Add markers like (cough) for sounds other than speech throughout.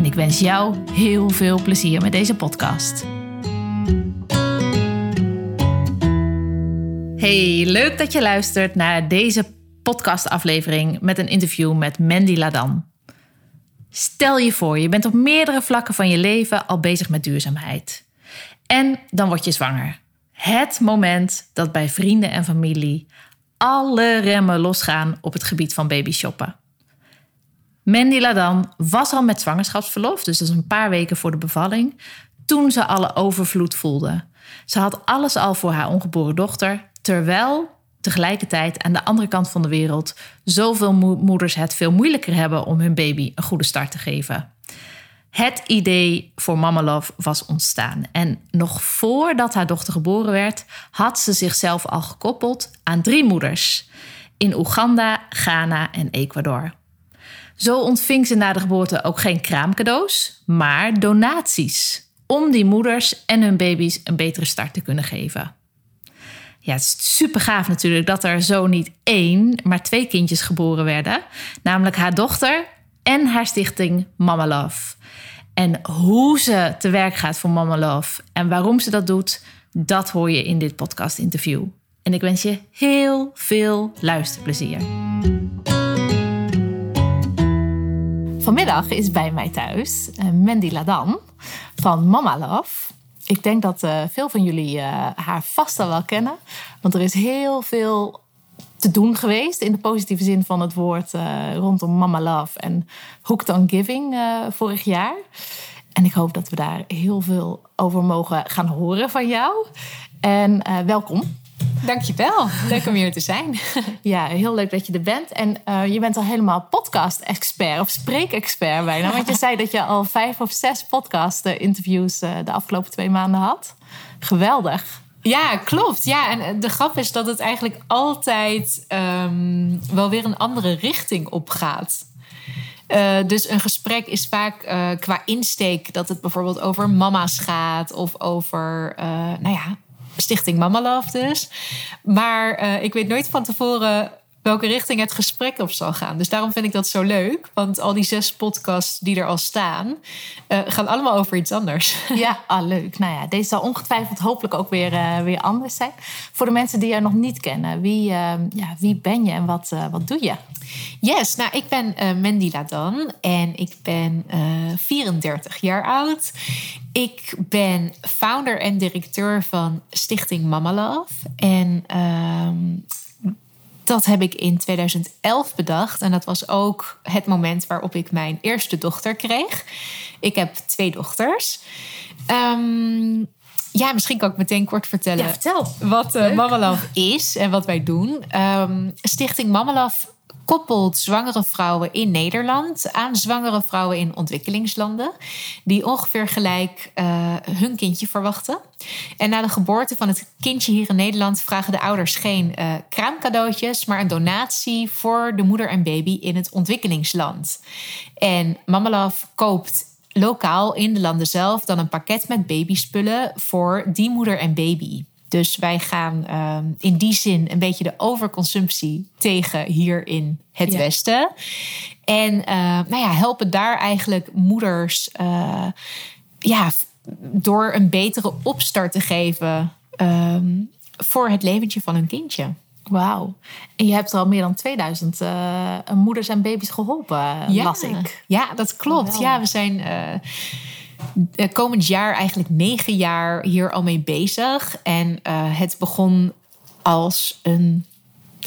en ik wens jou heel veel plezier met deze podcast. Hey, leuk dat je luistert naar deze podcastaflevering met een interview met Mandy Ladan. Stel je voor, je bent op meerdere vlakken van je leven al bezig met duurzaamheid. En dan word je zwanger. Het moment dat bij vrienden en familie alle remmen losgaan op het gebied van babyshoppen. Mandy Ladan was al met zwangerschapsverlof, dus dat is een paar weken voor de bevalling, toen ze alle overvloed voelde. Ze had alles al voor haar ongeboren dochter, terwijl tegelijkertijd aan de andere kant van de wereld zoveel moeders het veel moeilijker hebben om hun baby een goede start te geven. Het idee voor Mama Love was ontstaan. En nog voordat haar dochter geboren werd, had ze zichzelf al gekoppeld aan drie moeders in Oeganda, Ghana en Ecuador. Zo ontving ze na de geboorte ook geen kraamcadeaus, maar donaties om die moeders en hun baby's een betere start te kunnen geven. Ja, het is super gaaf natuurlijk dat er zo niet één, maar twee kindjes geboren werden. Namelijk haar dochter en haar stichting Mama Love. En hoe ze te werk gaat voor Mama Love en waarom ze dat doet, dat hoor je in dit podcast-interview. En ik wens je heel veel luisterplezier. Vanmiddag is bij mij thuis uh, Mandy Ladan van Mama Love. Ik denk dat uh, veel van jullie uh, haar vast al wel kennen. Want er is heel veel te doen geweest in de positieve zin van het woord rondom Mama Love en Hooked on Giving vorig jaar. En ik hoop dat we daar heel veel over mogen gaan horen van jou. En welkom. Dankjewel. Leuk om hier te zijn. (laughs) Ja, heel leuk dat je er bent. En uh, je bent al helemaal podcast-expert of spreekexpert bijna. Want je zei dat je al vijf of zes podcast-interviews uh, de afgelopen twee maanden had. Geweldig. Ja, klopt. Ja, en de grap is dat het eigenlijk altijd um, wel weer een andere richting opgaat. Uh, dus een gesprek is vaak uh, qua insteek dat het bijvoorbeeld over mama's gaat of over, uh, nou ja, Stichting Mama Love dus. Maar uh, ik weet nooit van tevoren welke richting het gesprek op zal gaan. Dus daarom vind ik dat zo leuk. Want al die zes podcasts die er al staan, uh, gaan allemaal over iets anders. Ja, ah, leuk. Nou ja, deze zal ongetwijfeld hopelijk ook weer, uh, weer anders zijn. Voor de mensen die jou nog niet kennen, wie, uh, ja, wie ben je en wat, wat doe je? Yes, nou ik ben Mandy Ladan en ik ben 34 jaar oud. Ik ben founder en directeur van Stichting Mama Love. En ehm, dat heb ik in 2011 bedacht. En dat was ook het moment waarop ik mijn eerste dochter kreeg. Ik heb twee dochters. Um, ja, misschien kan ik meteen kort vertellen ja, vertel. wat uh, Mama Love is en wat wij doen. Um, Stichting Mama Love koppelt zwangere vrouwen in Nederland aan zwangere vrouwen in ontwikkelingslanden. Die ongeveer gelijk uh, hun kindje verwachten. En na de geboorte van het kindje hier in Nederland vragen de ouders geen uh, kraamcadeautjes, maar een donatie voor de moeder en baby in het ontwikkelingsland. En Mama Love koopt lokaal in de landen zelf dan een pakket met babyspullen voor die moeder en baby. Dus wij gaan uh, in die zin een beetje de overconsumptie tegen hier in het ja. Westen. En uh, nou ja, helpen daar eigenlijk moeders uh, ja, door een betere opstart te geven um, voor het leventje van hun kindje. Wauw. En je hebt al meer dan 2000 uh, moeders en baby's geholpen, ja. las ik. Ja, dat klopt. Ja, we zijn komend jaar eigenlijk negen jaar hier al mee bezig. En uh, het begon als een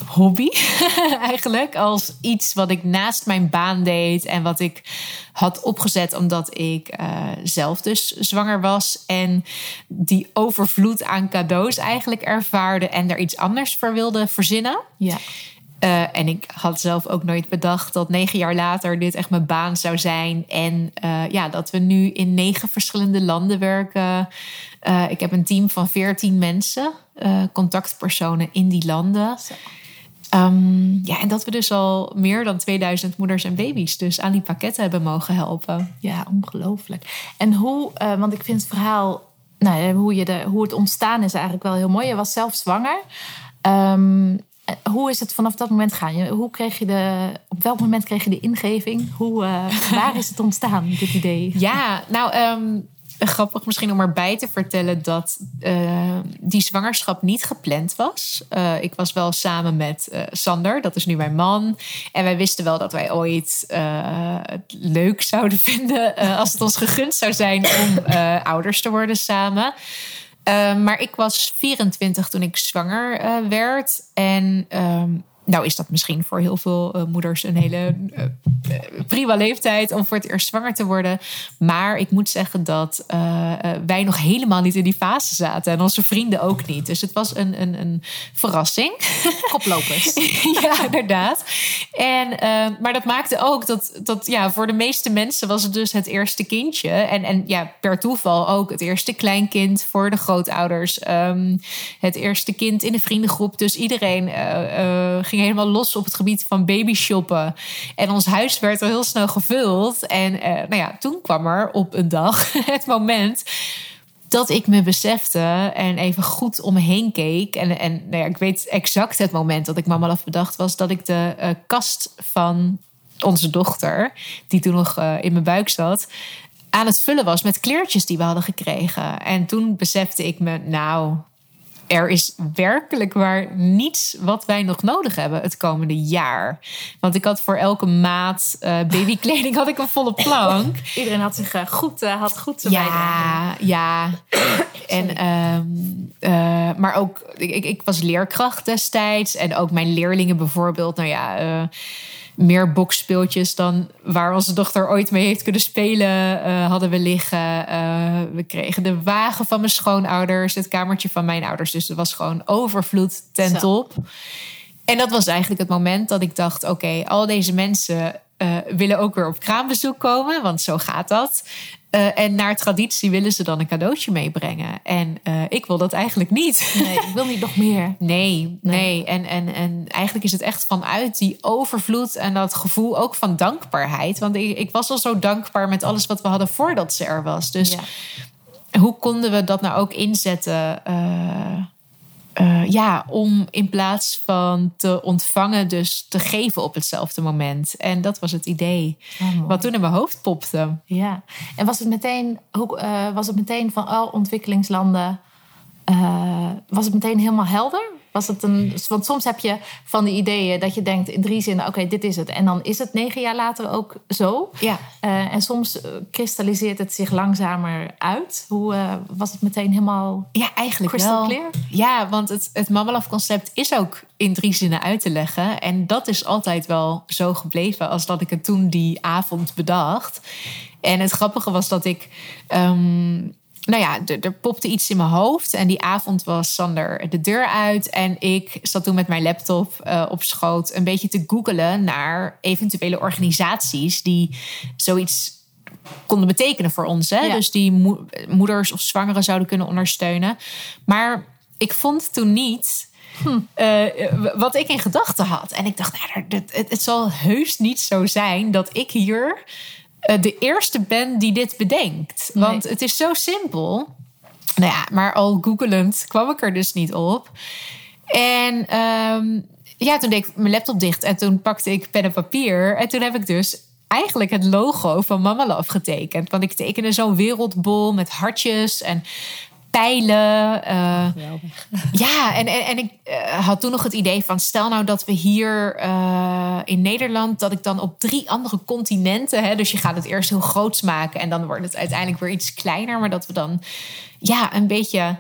hobby (laughs) eigenlijk. Als iets wat ik naast mijn baan deed en wat ik had opgezet omdat ik uh, zelf dus zwanger was. En die overvloed aan cadeaus eigenlijk ervaarde en er iets anders voor wilde verzinnen. Ja. Eh, en ik had zelf ook nooit bedacht dat negen jaar later dit echt mijn baan zou zijn. En eh, ja, dat we nu in negen verschillende landen werken. Eh, ik heb een team van veertien mensen, contactpersonen in die landen. Ehm, ja, en dat we dus al meer dan 2000 moeders en baby's dus aan die pakketten hebben mogen helpen. Ja, ongelooflijk. En hoe, want ik vind het verhaal, nou, hoe, je de, hoe het ontstaan is eigenlijk wel heel mooi. Je was zelf zwanger. Um, eh, hoe is het vanaf dat moment gaan? Hoe kreeg je de, op welk moment kreeg je de ingeving? Hoe, uh, (laughs) waar is het ontstaan, dit idee? Ja, nou, um, grappig misschien om erbij te vertellen dat uh, die zwangerschap niet gepland was. Uh, ik was wel samen met Sander, dat is nu mijn man. En wij wisten wel dat wij ooit het leuk zouden (laughs) vinden als het ons gegund zou zijn om ouders te worden samen. Ehm, maar ik was 24 toen ik zwanger uh, werd. En um, nou is dat misschien voor heel veel uh, moeders een hele uh, prima leeftijd om voor het eerst zwanger te worden. Maar ik moet zeggen dat uh, wij nog helemaal niet in die fase zaten. En onze vrienden ook niet. Dus het was een, een, een verrassing. Koplopers. (laughs) ja, inderdaad. En, maar dat maakte ook dat, dat ja, voor de meeste mensen was het dus het eerste kindje. En, en ja, per toeval ook het eerste kleinkind voor de grootouders. Um, het eerste kind in de vriendengroep. Dus iedereen helemaal los op het gebied van baby shoppen. En ons huis werd al heel snel gevuld. En uh, nou ja, toen kwam er op een dag (laughs) het moment dat ik me besefte en even goed om me heen keek. En, en nou ja, ik weet exact het moment dat ik mama af bedacht was dat ik de uh, kast van onze dochter, die toen nog uh, in mijn buik zat, aan het vullen was met kleertjes die we hadden gekregen. En toen besefte ik me, nou, er is werkelijk waar niets wat wij nog nodig hebben het komende jaar. Want ik had voor elke maat uh, babykleding (laughs) had ik een volle plank. (laughs) Iedereen had zich uh, goed, uh, had goed ja, ja. (coughs) en, um, maar ook, ik, ik was leerkracht destijds. En ook mijn leerlingen bijvoorbeeld. Nou ja meer boksspeeltjes dan waar onze dochter ooit mee heeft kunnen spelen, uh, hadden we liggen. Uh, we kregen de wagen van mijn schoonouders, het kamertje van mijn ouders. Dus er was gewoon overvloed ten top. En dat was eigenlijk het moment dat ik dacht: oké, al deze mensen uh, willen ook weer op kraambezoek komen, want zo gaat dat. Uh, en naar traditie willen ze dan een cadeautje meebrengen. En uh, ik wil dat eigenlijk niet. Nee, ik wil niet nog meer. (laughs) Nee, nee. nee. En, en, en eigenlijk is het echt vanuit die overvloed en dat gevoel ook van dankbaarheid. Want ik, ik was al zo dankbaar met alles wat we hadden voordat ze er was. Dus ja. hoe konden we dat nou ook inzetten? Uh, uh, ja, om in plaats van te ontvangen, dus te geven op hetzelfde moment. En dat was het idee. Oh, wat toen in mijn hoofd popte. Ja, en was het meteen, hoe, uh, was het meteen van oh, ontwikkelingslanden? Uh, was het meteen helemaal helder? Was het een, want soms heb je van die ideeën dat je denkt in drie zinnen: oké, dit is het. En dan is het negen jaar later ook zo. Ja. Uh, en soms kristalliseert het zich langzamer uit. Hoe uh, was het meteen helemaal. Ja, eigenlijk wel. Clear? Ja, want het, het Mammalaf-concept is ook in drie zinnen uit te leggen. En dat is altijd wel zo gebleven als dat ik het toen die avond bedacht. En het grappige was dat ik. Um, nou ja, er, popte iets in mijn hoofd. En die avond was Sander de deur uit. En ik zat toen met mijn laptop uh, op schoot een beetje te googelen naar eventuele organisaties die zoiets konden betekenen voor ons. Hè? Ja. Dus die moeders of zwangeren zouden kunnen ondersteunen. Maar ik vond toen niet. Hm. Uh, wat ik in gedachten had. En ik dacht, nou, het, het, het zal heus niet zo zijn dat ik hier uh, de eerste ben die dit bedenkt. Want nee. het is zo simpel. Nou ja, maar al googelend kwam ik er dus niet op. En um, ja, toen deed ik mijn laptop dicht en toen pakte ik pen en papier. En toen heb ik dus eigenlijk het logo van Mama Love getekend. Want ik tekende zo'n wereldbol met hartjes en pijlen. Uh, ja, en, en, en ik uh, had toen nog het idee van... stel nou dat we hier uh, in Nederland... dat ik dan op drie andere continenten... Hè, dus je gaat het eerst heel groots maken... en dan wordt het uiteindelijk weer iets kleiner... maar dat we dan ja, een beetje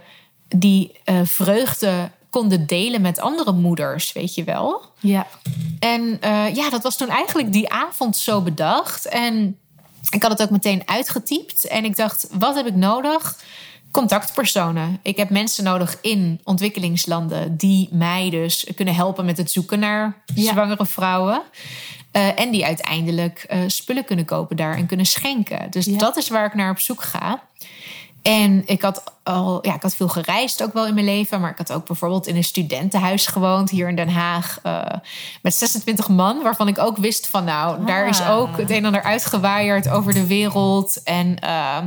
die vreugde konden delen met andere moeders, weet je wel. Ja. En ja, dat was toen eigenlijk die avond zo bedacht. En ik had het ook meteen uitgetypt. En ik dacht, wat heb ik nodig contactpersonen. Ik heb mensen nodig in ontwikkelingslanden die mij dus kunnen helpen met het zoeken naar zwangere vrouwen. Uh, en die uiteindelijk uh, spullen kunnen kopen daar en kunnen schenken. Dus dat is waar ik naar op zoek ga. En ik had al, ja, ik had veel gereisd ook wel in mijn leven. Maar ik had ook bijvoorbeeld in een studentenhuis gewoond hier in Den Haag. Uh, met 26 man, waarvan ik ook wist van nou, daar is ook het een en ander uitgewaaierd over de wereld. En uh,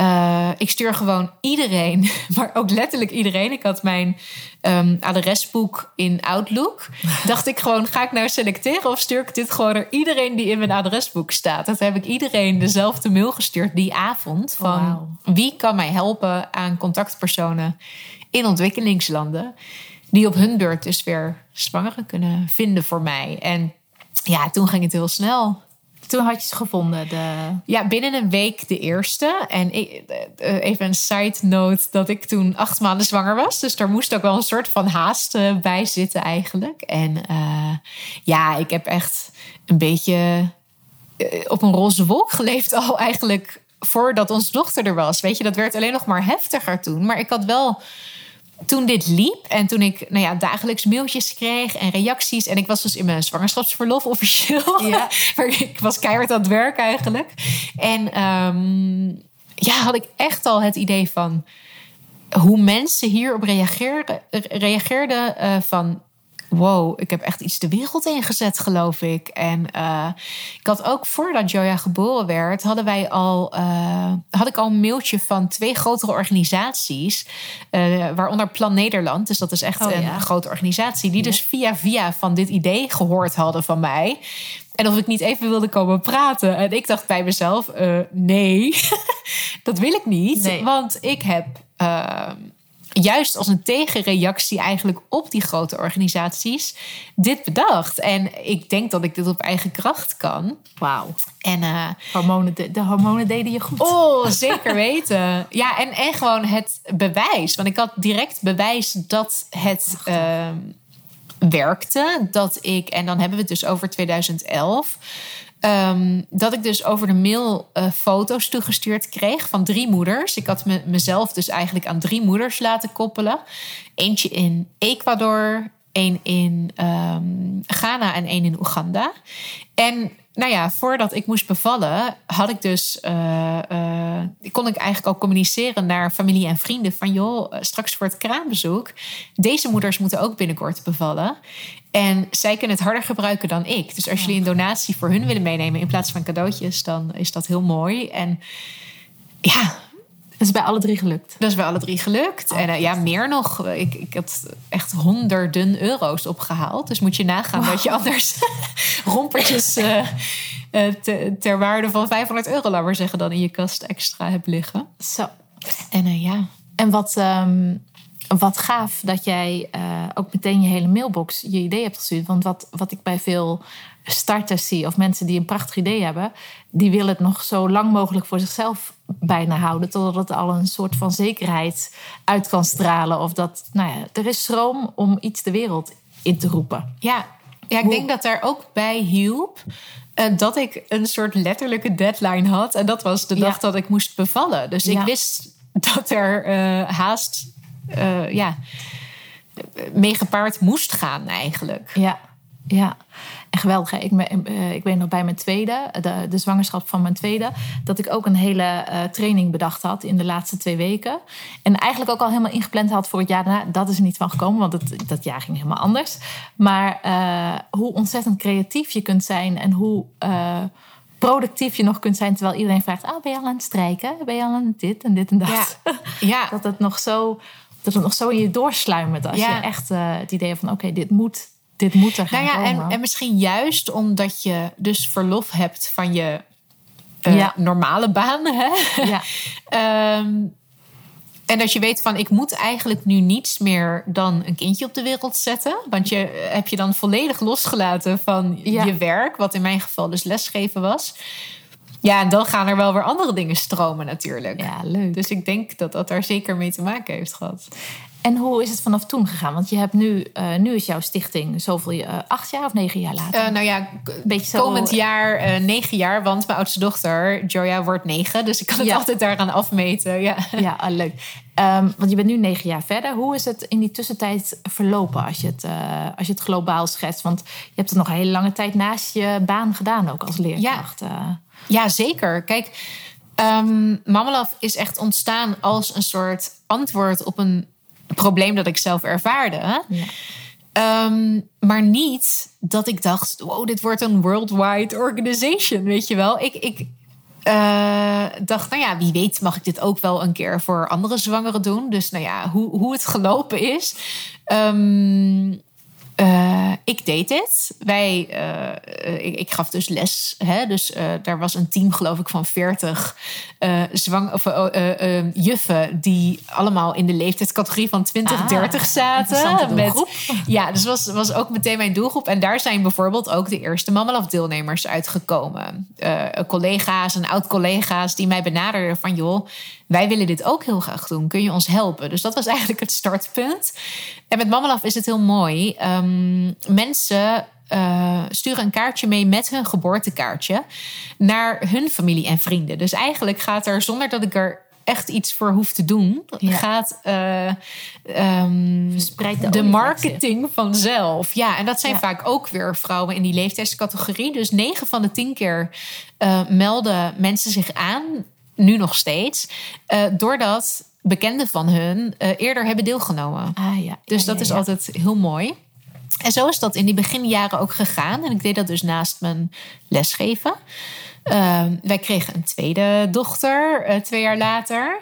uh, ik stuur gewoon iedereen, (laughs) maar ook letterlijk iedereen. Ik had mijn um, adresboek in Outlook. Dacht ik gewoon, ga ik nou selecteren of stuur ik dit gewoon naar iedereen die in mijn adresboek staat? Dat heb ik iedereen dezelfde mail gestuurd die avond. Van wie kan mij helpen aan contactpersonen in ontwikkelingslanden. Die op hun beurt dus weer zwangeren kunnen vinden voor mij. En ja, toen ging het heel snel. Toen had je ze gevonden? De... Ja, binnen een week de eerste. En ik, eh, even een side note dat ik toen acht maanden zwanger was. Dus daar moest ook wel een soort van haast eh, bij zitten eigenlijk. En ja, ik heb echt een beetje op een roze wolk geleefd al eigenlijk voordat onze dochter er was. Weet je, dat werd alleen nog maar heftiger toen. Maar ik had wel toen dit liep en toen ik nou ja, dagelijks mailtjes kreeg en reacties. En ik was dus in mijn zwangerschapsverlof officieel. Ja. (laughs) maar ik was keihard aan het werk eigenlijk. En um, ja, had ik echt al het idee van hoe mensen hierop reageerden. reageerden uh, van wow, ik heb echt iets de wereld ingezet, geloof ik. En uh, ik had ook voordat Joja geboren werd, hadden wij al, uh, had ik al een mailtje van twee grotere organisaties, uh, waaronder Plan Nederland. Dus dat is echt oh, een grote organisatie, die dus via via van dit idee gehoord hadden van mij. En of ik niet even wilde komen praten. En ik dacht bij mezelf: nee, (laughs) dat wil ik niet. Nee. Want ik heb juist als een tegenreactie eigenlijk op die grote organisaties dit bedacht. En ik denk dat ik dit op eigen kracht kan. Wauw. En uh, hormonen, de, de, hormonen deden je goed. Oh, (laughs) zeker weten. ja, en, en gewoon het bewijs. Want ik had direct bewijs dat het uh, werkte. Dat ik, en dan hebben we het dus over 2011 Um, dat ik dus over de mail uh, foto's toegestuurd kreeg van drie moeders. Ik had me, mezelf dus eigenlijk aan drie moeders laten koppelen. Eentje in Ecuador, één in um, Ghana en één in Oeganda. En nou ja, voordat ik moest bevallen, had ik dus, uh, uh, kon ik eigenlijk al communiceren naar familie en vrienden van joh, straks voor het kraambezoek, deze moeders moeten ook binnenkort bevallen. En zij kunnen het harder gebruiken dan ik. Dus als jullie een donatie voor hun willen meenemen in plaats van cadeautjes, dan is dat heel mooi. En ja, dat is bij alle drie gelukt. Dat is bij alle drie gelukt. en uh, ja, meer nog. Ik, ik had echt honderden euro's opgehaald. Dus moet je nagaan dat je anders (laughs) rompertjes uh, uh, te, ter waarde van 500 euro, laten we zeggen, dan in je kast extra hebt liggen. Zo. En ja. En wat, um, wat gaaf dat jij ook meteen je hele mailbox je idee hebt gestuurd. Want wat, wat ik bij veel starters zie, of mensen die een prachtig idee hebben, die willen het nog zo lang mogelijk voor zichzelf bijna houden, totdat het al een soort van zekerheid uit kan stralen. Of dat, nou ja, er is stroom om iets de wereld in te roepen. Ja, ja ik denk dat daar ook bij hielp. Uh, dat ik een soort letterlijke deadline had. En dat was de dag dat ik moest bevallen. Dus ik wist dat er uh, haast uh, ja, mee gepaard moest gaan eigenlijk. Ja, ja. En geweldig. Ik, uh, ik weet nog bij mijn tweede, de, de, zwangerschap van mijn tweede, dat ik ook een hele uh, training bedacht had in de laatste twee weken. En eigenlijk ook al helemaal ingepland had voor het jaar daarna. Dat is er niet van gekomen, want het, dat jaar ging helemaal anders. Maar uh, hoe ontzettend creatief je kunt zijn en hoe productief je nog kunt zijn terwijl iedereen vraagt: oh, ben je al aan het strijken? Ben je al aan dit en dit en dat? Ja. ja. (laughs) dat het nog zo. Dat het nog zo in je doorsluimert als je echt het idee hebt van oké, dit moet dit moet er gaan nou ja, En, en misschien juist omdat je dus verlof hebt van je uh, normale baan. Hè? Ja. um, (laughs) en dat je weet van ik moet eigenlijk nu niets meer dan een kindje op de wereld zetten. Want je heb je dan volledig losgelaten van ja. je werk, wat in mijn geval dus lesgeven was. Ja, en dan gaan er wel weer andere dingen stromen natuurlijk. Ja, leuk. Dus ik denk dat dat daar zeker mee te maken heeft gehad. En hoe is het vanaf toen gegaan? Want je hebt nu, uh, nu is jouw stichting zoveel, uh, acht jaar of negen jaar later? Uh, nou ja, Beetje komend zo... jaar negen jaar, want mijn oudste dochter, Joya, wordt negen. Dus ik kan het ja. altijd daaraan afmeten. Ja, ja ah, leuk. Um, want je bent nu negen jaar verder. Hoe is het in die tussentijd verlopen als je het, als je het globaal schetst? Want je hebt het nog een hele lange tijd naast je baan gedaan, ook als leerkracht. Ja, ja zeker. Kijk, um, Mamalaf is echt ontstaan als een soort antwoord op een probleem dat ik zelf ervaarde. Ja. Ehm, maar niet dat ik dacht: wow, dit wordt een worldwide organization. Weet je wel? Ik, ik uh, dacht, nou ja, wie weet mag ik dit ook wel een keer voor andere zwangeren doen. Dus nou ja, hoe, hoe het gelopen is. Um, uh, ik deed dit. Wij, uh, ik, ik, gaf dus les. Hè? Dus uh, daar was een team, geloof ik, van 40 zwang, of, juffen. die allemaal in de leeftijdscategorie van 20, ah, 30 zaten. Met, ja, dus was, was ook meteen mijn doelgroep. En daar zijn bijvoorbeeld ook de eerste Mammalaf-deelnemers uitgekomen. collega's en oud-collega's die mij benaderden van... joh, wij willen dit ook heel graag doen. Kun je ons helpen? Dus dat was eigenlijk het startpunt. En met Mammalaf is het heel mooi. Um, mensen uh, sturen een kaartje mee met hun geboortekaartje naar hun familie en vrienden. Dus eigenlijk gaat er zonder dat ik er echt iets voor hoef te doen, gaat uh, um, de, de marketing vanzelf. Ja, en dat zijn vaak ook weer vrouwen in die leeftijdscategorie. Dus 9 van de 10 keer uh, melden mensen zich aan nu nog steeds. Uh, doordat bekenden van hun uh, eerder hebben deelgenomen. Ah, ja. Dus dat is altijd heel mooi. En zo is dat in die beginjaren ook gegaan. En ik deed dat dus naast mijn lesgeven. Uh, wij kregen een tweede dochter uh, twee jaar later.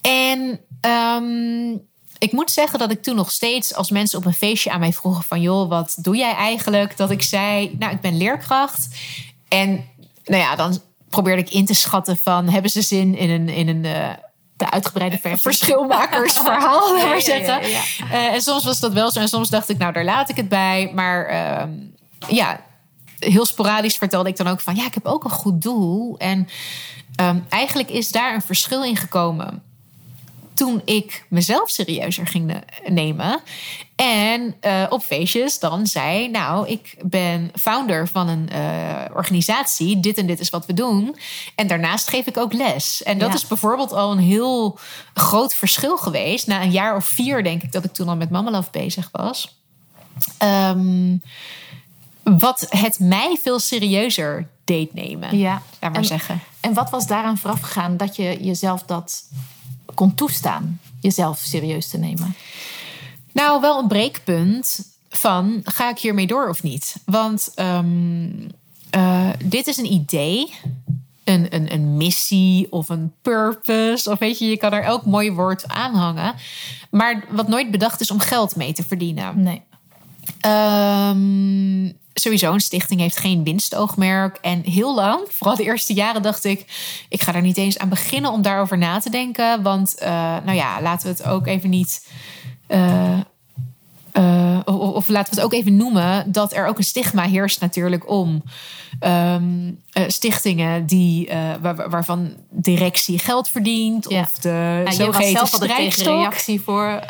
En um, ik moet zeggen dat ik toen nog steeds, als mensen op een feestje aan mij vroegen: van joh, wat doe jij eigenlijk? Dat ik zei: Nou, ik ben leerkracht. En nou ja, dan probeerde ik in te schatten van hebben ze zin in een, in een uh, de uitgebreide versie. verschilmakersverhaal, ja, zeggen. Uh, en soms was dat wel zo. En soms dacht ik, nou, daar laat ik het bij. Maar uh, ja, heel sporadisch vertelde ik dan ook van... ja, ik heb ook een goed doel. En um, eigenlijk is daar een verschil in gekomen toen ik mezelf serieuzer ging nemen. En uh, op feestjes dan zei: Nou, ik ben founder van een uh, organisatie. Dit en dit is wat we doen. En daarnaast geef ik ook les. En dat ja. is bijvoorbeeld al een heel groot verschil geweest. Na een jaar of vier, denk ik, dat ik toen al met Mama Love bezig was. Um, wat het mij veel serieuzer deed nemen. Ja, laat maar en, zeggen. En wat was daaraan vooraf gegaan dat je jezelf dat kon toestaan jezelf serieus te nemen? Nou, wel een breekpunt van ga ik hiermee door of niet? Want um, uh, dit is een idee, een, een, een missie of een purpose. Of weet je, je kan er elk mooi woord aan hangen. Maar wat nooit bedacht is om geld mee te verdienen. Nee. Um, sowieso, een stichting heeft geen winstoogmerk. En heel lang, vooral de eerste jaren, dacht ik... ik ga er niet eens aan beginnen om daarover na te denken. Want, uh, nou ja, laten we het ook even niet... Uh, uh, of, of, laten we het ook even noemen, dat er ook een stigma heerst natuurlijk om um, uh, stichtingen die, uh, waar, waarvan directie geld verdient. Ja. Of de ja, zogeheten strijdsstok. reactie voor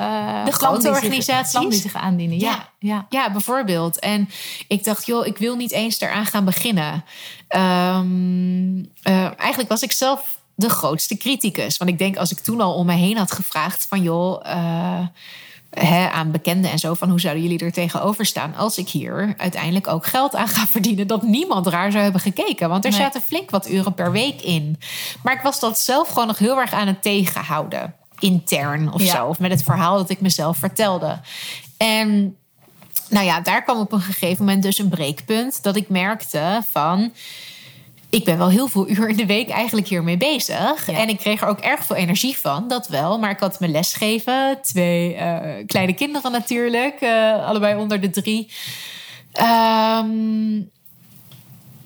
de grote organisaties. die zich aandienen. Ja. Ja. ja. Ja. bijvoorbeeld. En ik dacht, joh, ik wil niet eens eraan gaan beginnen. Um, eigenlijk was ik zelf de grootste criticus. Want ik denk, als ik toen al om me heen had gevraagd van joh aan bekenden en zo van hoe zouden jullie er tegenover staan als ik hier uiteindelijk ook geld aan ga (laughs) verdienen dat niemand raar zou hebben gekeken. Want er nee. zaten flink wat uren per week in. Maar ik was dat zelf gewoon nog heel erg aan het tegenhouden. Intern of ja. zo. Of met het verhaal dat ik mezelf vertelde. En nou ja, daar kwam op een gegeven moment dus een breekpunt dat ik merkte van ik ben wel heel veel uur in de week eigenlijk hiermee bezig. Ja. En ik kreeg er ook erg veel energie van, dat wel. Maar ik had mijn lesgeven, twee uh, kleine kinderen natuurlijk, uh, allebei onder de drie. Um,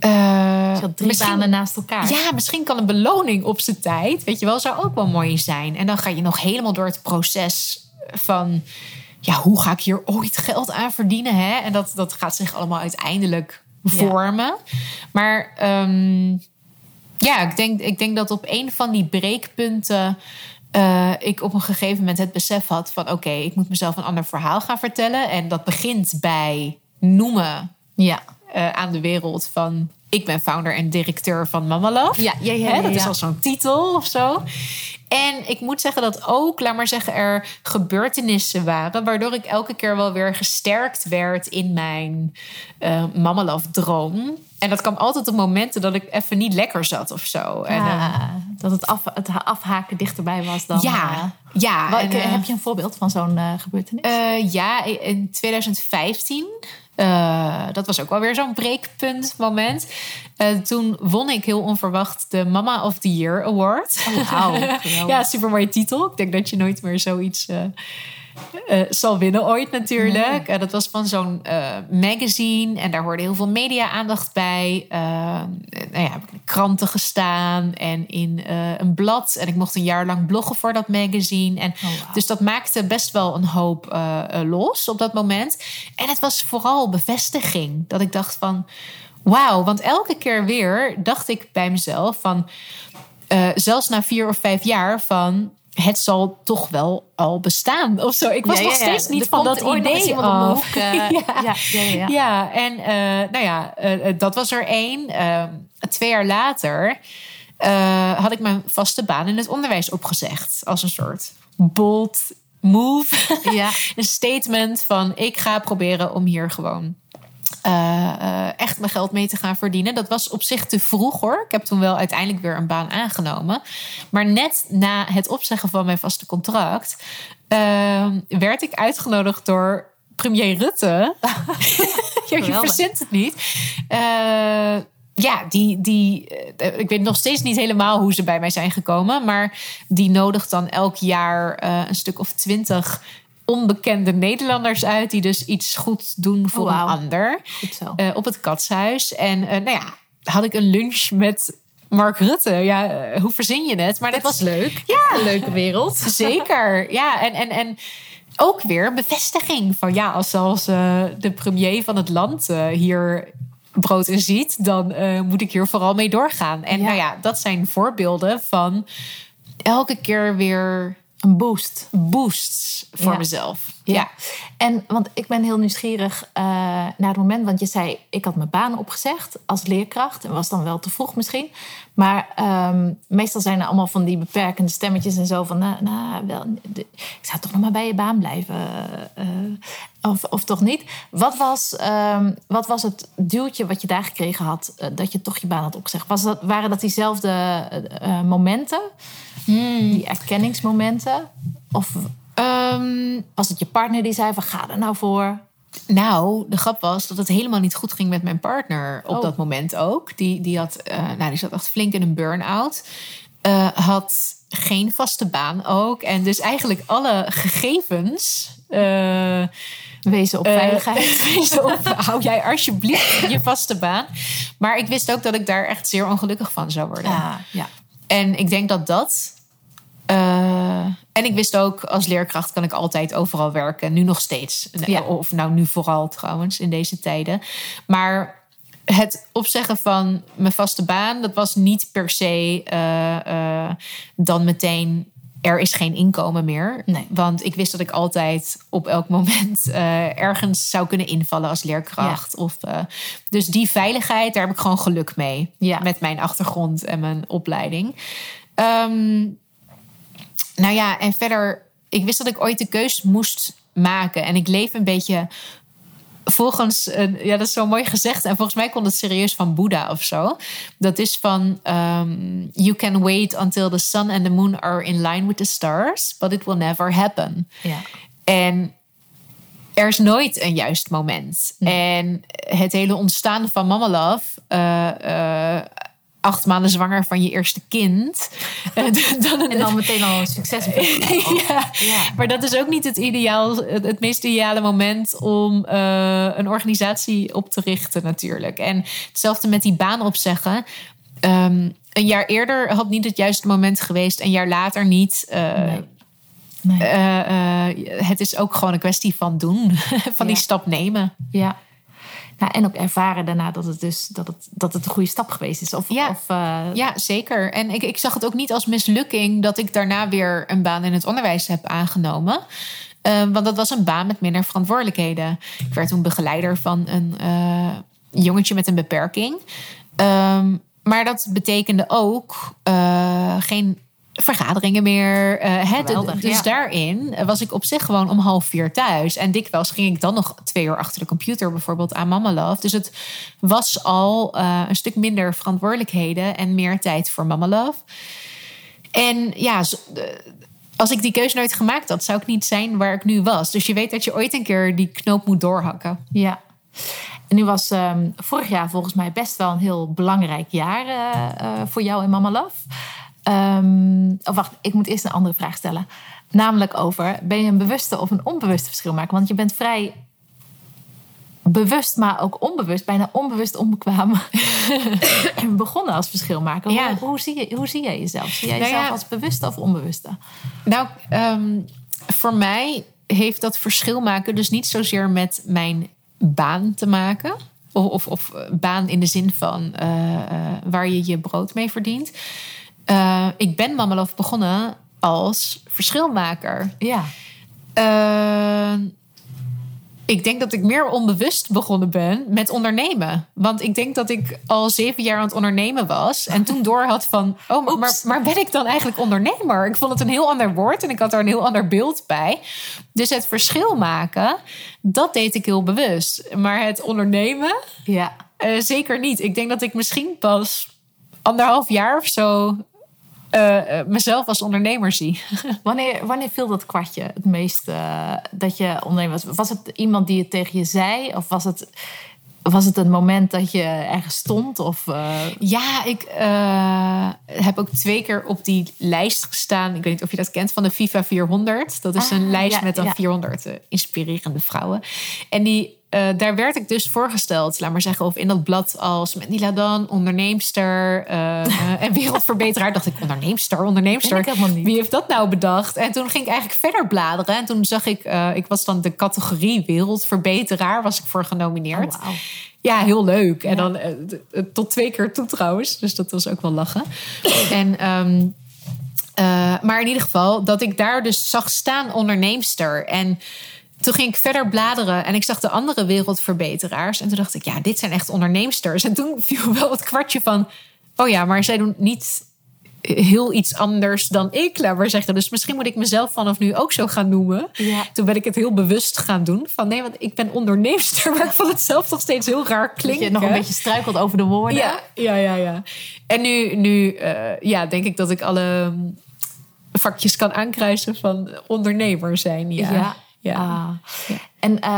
uh, drie misschien, banen naast elkaar. Ja, misschien kan een beloning op zijn tijd, weet je wel, zou ook wel mooi zijn. En dan ga je nog helemaal door het proces van, ja, hoe ga ik hier ooit geld aan verdienen? Hè? En dat, dat gaat zich allemaal uiteindelijk vormen. Ja. Maar um, ja, ik denk, ik denk dat op een van die breekpunten eh, ik op een gegeven moment het besef had van oké, ik moet mezelf een ander verhaal gaan vertellen. En dat begint bij noemen Ja. eh, aan de wereld van ik ben founder en directeur van Mama Love. Ja, ja, ja, Hè, ja, dat is al zo'n titel of zo. En ik moet zeggen dat ook, laat maar zeggen, er gebeurtenissen waren... waardoor ik elke keer wel weer gesterkt werd in mijn eh Mama Love droom. En dat kwam altijd op momenten dat ik even niet lekker zat of zo. En, eh, Ah, dat het, af, het afhaken dichterbij was dan... ja, eh, ja. En, eh, heb je een voorbeeld van zo'n gebeurtenis? Ja, in 2015. Eh, dat was ook wel weer zo'n breekpunt moment. Eh, toen won ik heel onverwacht de Mama of the Year Award. Oh, (laughs) ja, super mooie titel. Ik denk dat je nooit meer zoiets eh, eh, zal winnen ooit natuurlijk. Eh, dat was van zo'n eh, magazine en daar hoorde heel veel media-aandacht bij. Nou ja, heb ik in kranten gestaan en in een blad. En ik mocht een jaar lang bloggen voor dat magazine. En wauw. Dus dat maakte best wel een hoop los op dat moment. En het was vooral bevestiging. Dat ik dacht van, wauw. Want elke keer weer dacht ik bij mezelf van... zelfs na vier of vijf jaar van... Het zal toch wel al bestaan of zo. Ik was Ja, nog ja, ja. steeds niet Er van dat idee af. eh, (laughs) ja. ja, en eh, nou ja, eh, dat was er één. Ehm, twee jaar later had ik mijn vaste baan in het onderwijs opgezegd. Als een soort bold move. Ja. (laughs) een statement van ik ga proberen om hier gewoon echt mijn geld mee te gaan verdienen. Dat was op zich te vroeg hoor. Ik heb toen wel uiteindelijk weer een baan aangenomen. Maar net na het opzeggen van mijn vaste contract eh, werd ik uitgenodigd door premier Rutte. (laughs) ja, je verzint het niet. Eh, ja, die, die, eh, ik weet nog steeds niet helemaal hoe ze bij mij zijn gekomen. Maar die nodigt dan elk jaar eh, een stuk of twintig onbekende Nederlanders uit. Die dus iets goed doen voor Oh, wauw. een ander. Goed zo. eh, op het katshuis. En eh, nou ja, had ik een lunch met Mark Rutte. Ja, eh, hoe verzin je het? Maar dat, was leuk. Ja, Een leuke wereld. (laughs) Zeker, ja. En, en, en ook weer bevestiging van ja, als zelfs de premier van het land hier brood in ziet, dan moet ik hier vooral mee doorgaan. En Ja. nou ja, dat zijn voorbeelden van elke keer weer Een boost. boosts voor Ja. mezelf. Ja. Ja. En want ik ben heel nieuwsgierig eh, naar het moment, want je zei, ik had mijn baan opgezegd als leerkracht en was dan wel te vroeg misschien. Maar ehm, meestal zijn er allemaal van die beperkende stemmetjes en zo van, nou, nou wel, ik zou toch nog maar bij je baan blijven, eh, of, of toch niet? Wat was, ehm, wat was het duwtje wat je daar gekregen had, eh, dat je toch je baan had opgezegd? Was dat, waren dat diezelfde eh, momenten, die erkenningsmomenten? Of Ehm, was het je partner die zei van ga er nou voor? Nou, de grap was dat het helemaal niet goed ging met mijn partner op Oh. dat moment ook. Die, die, had, eh, nou, die zat echt flink in een burn-out. Eh, had geen vaste baan ook. En dus eigenlijk alle gegevens. eh, Wezen op veiligheid. (laughs) wezen op, hou jij alsjeblieft (laughs) je vaste baan. Maar ik wist ook dat ik daar echt zeer ongelukkig van zou worden. Ja, ja. En ik denk dat dat. Eh, en ik wist ook, als leerkracht kan ik altijd overal werken. Nu nog steeds. Ja. Of nou nu vooral trouwens, in deze tijden. Maar het opzeggen van mijn vaste baan, dat was niet per se eh, eh, dan meteen. Er is geen inkomen meer. Nee. Want ik wist dat ik altijd op elk moment ergens zou kunnen invallen als leerkracht. Of, dus die veiligheid, daar heb ik gewoon geluk mee. Ja. Met mijn achtergrond en mijn opleiding. Ehm, nou ja, en verder, ik wist dat ik ooit de keus moest maken. En ik leef een beetje volgens, ja, dat is zo mooi gezegd. En volgens mij komt het serieus van Boeddha of zo. Dat is van, ehm, you can wait until the sun and the moon are in line with the stars, but it will never happen. ja. En er is nooit een juist moment. En het hele ontstaan van Mama Love... eh, eh, acht maanden zwanger van je eerste kind... eh, (laughs) dan En dan meteen al een succes. (laughs) ja. Ja. maar dat is ook niet het, ideaal, het, het meest ideale moment om eh, een organisatie op te richten natuurlijk. En hetzelfde met die baan opzeggen. Ehm, een jaar eerder had niet het juiste moment geweest. Een jaar later niet. Eh, Nee. Nee. het is ook gewoon een kwestie van doen. (laughs) van die stap nemen. Ja. Nou, en ook ervaren daarna dat het dus dat het, dat het een goede stap geweest is. Of, Ja. of, eh, Ja, zeker. En ik, ik zag het ook niet als mislukking dat ik daarna weer een baan in het onderwijs heb aangenomen. Ehm, want dat was een baan met minder verantwoordelijkheden. Ik werd toen begeleider van een eh, jongetje met een beperking. Ehm, maar dat betekende ook eh, geen vergaderingen meer. eh, Geweldig, dus ja. daarin was ik op zich gewoon om half vier thuis. En dikwijls ging ik dan nog twee uur achter de computer bijvoorbeeld aan Mama Love. Dus het was al eh, een stuk minder verantwoordelijkheden en meer tijd voor Mama Love. En ja, eh, als ik die keuze nooit gemaakt had, zou ik niet zijn waar ik nu was. Dus je weet dat je ooit een keer die knoop moet doorhakken. Ja. En nu was ehm, vorig jaar volgens mij best wel een heel belangrijk jaar voor jou en Mama Love. Ehm, oh, wacht, ik moet eerst een andere vraag stellen. Namelijk over, ben je een bewuste of een onbewuste verschil maken? Want je bent vrij bewust, maar ook onbewust, bijna onbewust onbekwaam (laughs) begonnen als verschilmaker. Ja. Hoe, hoe, zie je, hoe zie jij jezelf? Zie jij Nou jezelf ja. als bewuste of onbewuste? Nou, ehm, voor mij heeft dat verschil maken dus niet zozeer met mijn baan te maken. Of, of, of baan in de zin van eh, eh, waar je je brood mee verdient. Eh, ik ben Mama Love begonnen als verschilmaker. Ja. Eh, ik denk dat ik meer onbewust begonnen ben met ondernemen. Want ik denk dat ik al zeven jaar aan het ondernemen was. En toen door had van, oh, maar, maar, ben ik dan eigenlijk ondernemer? Ik vond het een heel ander woord en ik had er een heel ander beeld bij. Dus het verschil maken, dat deed ik heel bewust. Maar het ondernemen, Ja. eh, zeker niet. Ik denk dat ik misschien pas anderhalf jaar of zo eh, mezelf als ondernemer zie. (laughs) Wanneer, wanneer viel dat kwartje het meest eh, dat je ondernemer was? Was het iemand die het tegen je zei? Of was het, was het een moment dat je ergens stond? Of, Ja, ik heb ook twee keer op die lijst gestaan. Ik weet niet of je dat kent van de FIFA 400. Dat is Ah, een lijst ja, met dan ja. 400 eh, inspirerende vrouwen. En die, eh, daar werd ik dus voorgesteld, laat maar zeggen, of in dat blad als Mandy Ladan, onderneemster eh, eh, en wereldverbeteraar. dacht ik, onderneemster, onderneemster. Ik helemaal niet. Wie heeft dat nou bedacht? En toen ging ik eigenlijk verder bladeren. En toen zag ik, ik was dan de categorie wereldverbeteraar, was ik voor genomineerd. Oh, wauw. Ja, heel leuk. En dan tot twee keer toe trouwens. Dus dat was ook wel lachen. en, ehm, eh, maar in ieder geval, dat ik daar dus zag staan onderneemster. En toen ging ik verder bladeren en ik zag de andere wereldverbeteraars. En toen dacht ik, ja, dit zijn echt onderneemsters. En toen viel wel het kwartje van, oh ja, maar zij doen niet heel iets anders dan ik, laat maar zeggen. Dus misschien moet ik mezelf vanaf nu ook zo gaan noemen. Ja. Toen ben ik het heel bewust gaan doen. Van nee, want ik ben onderneemster, (laughs) maar ik vond het zelf nog steeds heel raar dat klinken. je nog een beetje struikelt over de woorden. Ja, ja, ja, ja. En nu, nu eh, ja, denk ik dat ik alle vakjes kan aankruisen van ondernemer zijn. Ja. Ja. Ja. Ah. En eh,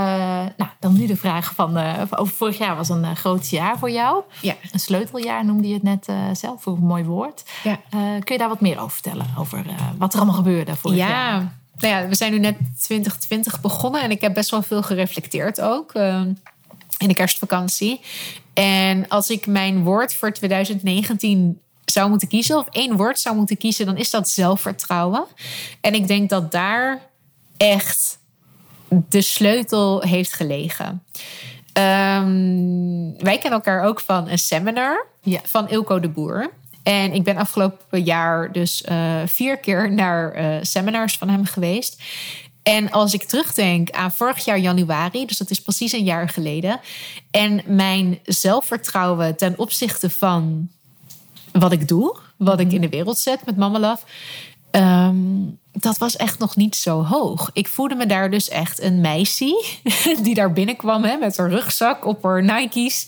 nou, dan nu de vraag van... eh, over vorig jaar was een eh, groot jaar voor jou. Ja. Een sleuteljaar noemde je het net zelf. Voor een mooi woord. Ja. Kun je daar wat meer over vertellen? Over wat er allemaal gebeurde vorig Ja. jaar? Nou ja, we zijn nu net 2020 begonnen en ik heb best wel veel gereflecteerd ook eh, in de kerstvakantie. En als ik mijn woord voor 2019 zou moeten kiezen, of één woord zou moeten kiezen, dan is dat zelfvertrouwen. En ik denk dat daar echt de sleutel heeft gelegen. Ehm, wij kennen elkaar ook van een seminar Ja. van Ilko de Boer. En ik ben afgelopen jaar dus eh, vier keer naar eh, seminars van hem geweest. En als ik terugdenk aan vorig jaar januari, dus dat is precies een jaar geleden. En mijn zelfvertrouwen ten opzichte van wat ik doe, wat ik in de wereld zet met Mama Love. ehm, dat was echt nog niet zo hoog. Ik voelde me daar dus echt een meisje (laughs) die daar binnenkwam hè, met haar rugzak op haar Nike's.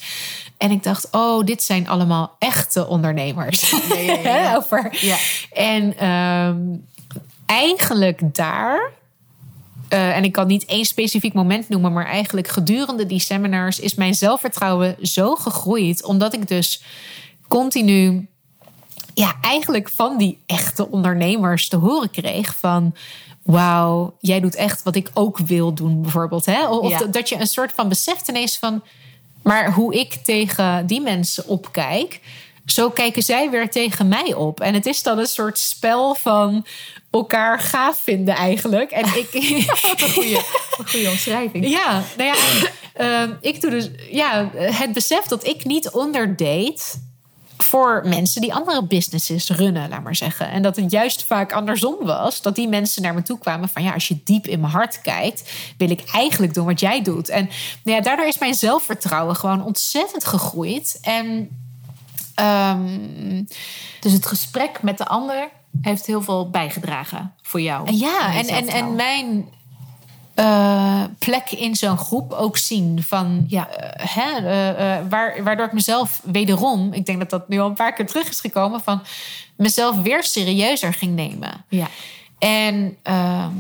En ik dacht, oh, dit zijn allemaal echte ondernemers. ja, (laughs) ja, Over. Ja. En ehm, eigenlijk daar eh, en ik kan niet één specifiek moment noemen, maar eigenlijk gedurende die seminars is mijn zelfvertrouwen zo gegroeid, omdat ik dus continu, ja, eigenlijk van die echte ondernemers te horen kreeg van. Wauw, jij doet echt wat ik ook wil doen, bijvoorbeeld. Hè? Of Ja. dat- je een soort van beseft ineens van. Maar hoe ik tegen die mensen opkijk, zo kijken zij weer tegen mij op. En het is dan een soort spel van elkaar gaaf vinden eigenlijk. En ik, (laughs) Wat een goede, omschrijving. ja, nou ja, ehm, ik doe dus ja, het besef dat ik niet onderdate voor mensen die andere businesses runnen, laat maar zeggen. En dat het juist vaak andersom was. Dat die mensen naar me toe kwamen van ja, als je diep in mijn hart kijkt, wil ik eigenlijk doen wat jij doet. En nou ja, daardoor is mijn zelfvertrouwen gewoon ontzettend gegroeid. En ehm, dus het gesprek met de ander heeft heel veel bijgedragen voor jou. Ja, en, en, en mijn uh, plek in zo'n groep ook zien. Van, ja, uh, hè, uh, waar, waardoor ik mezelf wederom, ik denk dat dat nu al een paar keer terug is gekomen, van mezelf weer serieuzer ging nemen. Ja. En ehm,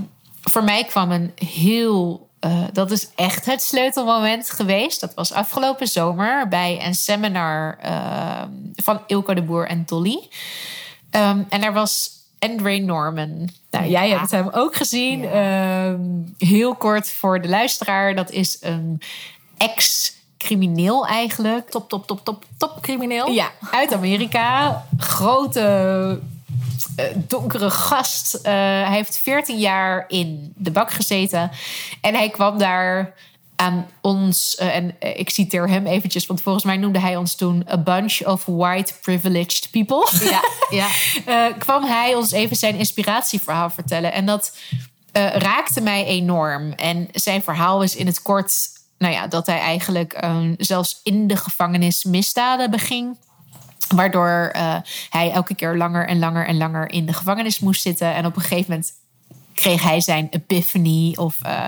voor mij kwam een heel. dat is echt het sleutelmoment geweest. Dat was afgelopen zomer bij een seminar ehm, van Ilko de Boer en Dolly. Um, en er was Andre Norman. Nou, jij hebt hem ook gezien. Ehm, heel kort voor de luisteraar. Dat is een ex-crimineel eigenlijk. Top, top, top, top, top crimineel. Ja, uit Amerika. Grote, uh, donkere gast. Uh, hij heeft 14 jaar in de bak gezeten. En hij kwam daar aan ons, uh, en ik citeer hem eventjes, want volgens mij noemde hij ons toen a bunch of white privileged people. Ja, ja. uh, (laughs) kwam hij ons even zijn inspiratieverhaal vertellen. En dat uh, raakte mij enorm. En zijn verhaal is in het kort, nou ja, dat hij eigenlijk zelfs in de gevangenis misdaden beging. Waardoor hij elke keer langer en langer en langer in de gevangenis moest zitten. En op een gegeven moment kreeg hij zijn epiphany. Of uh,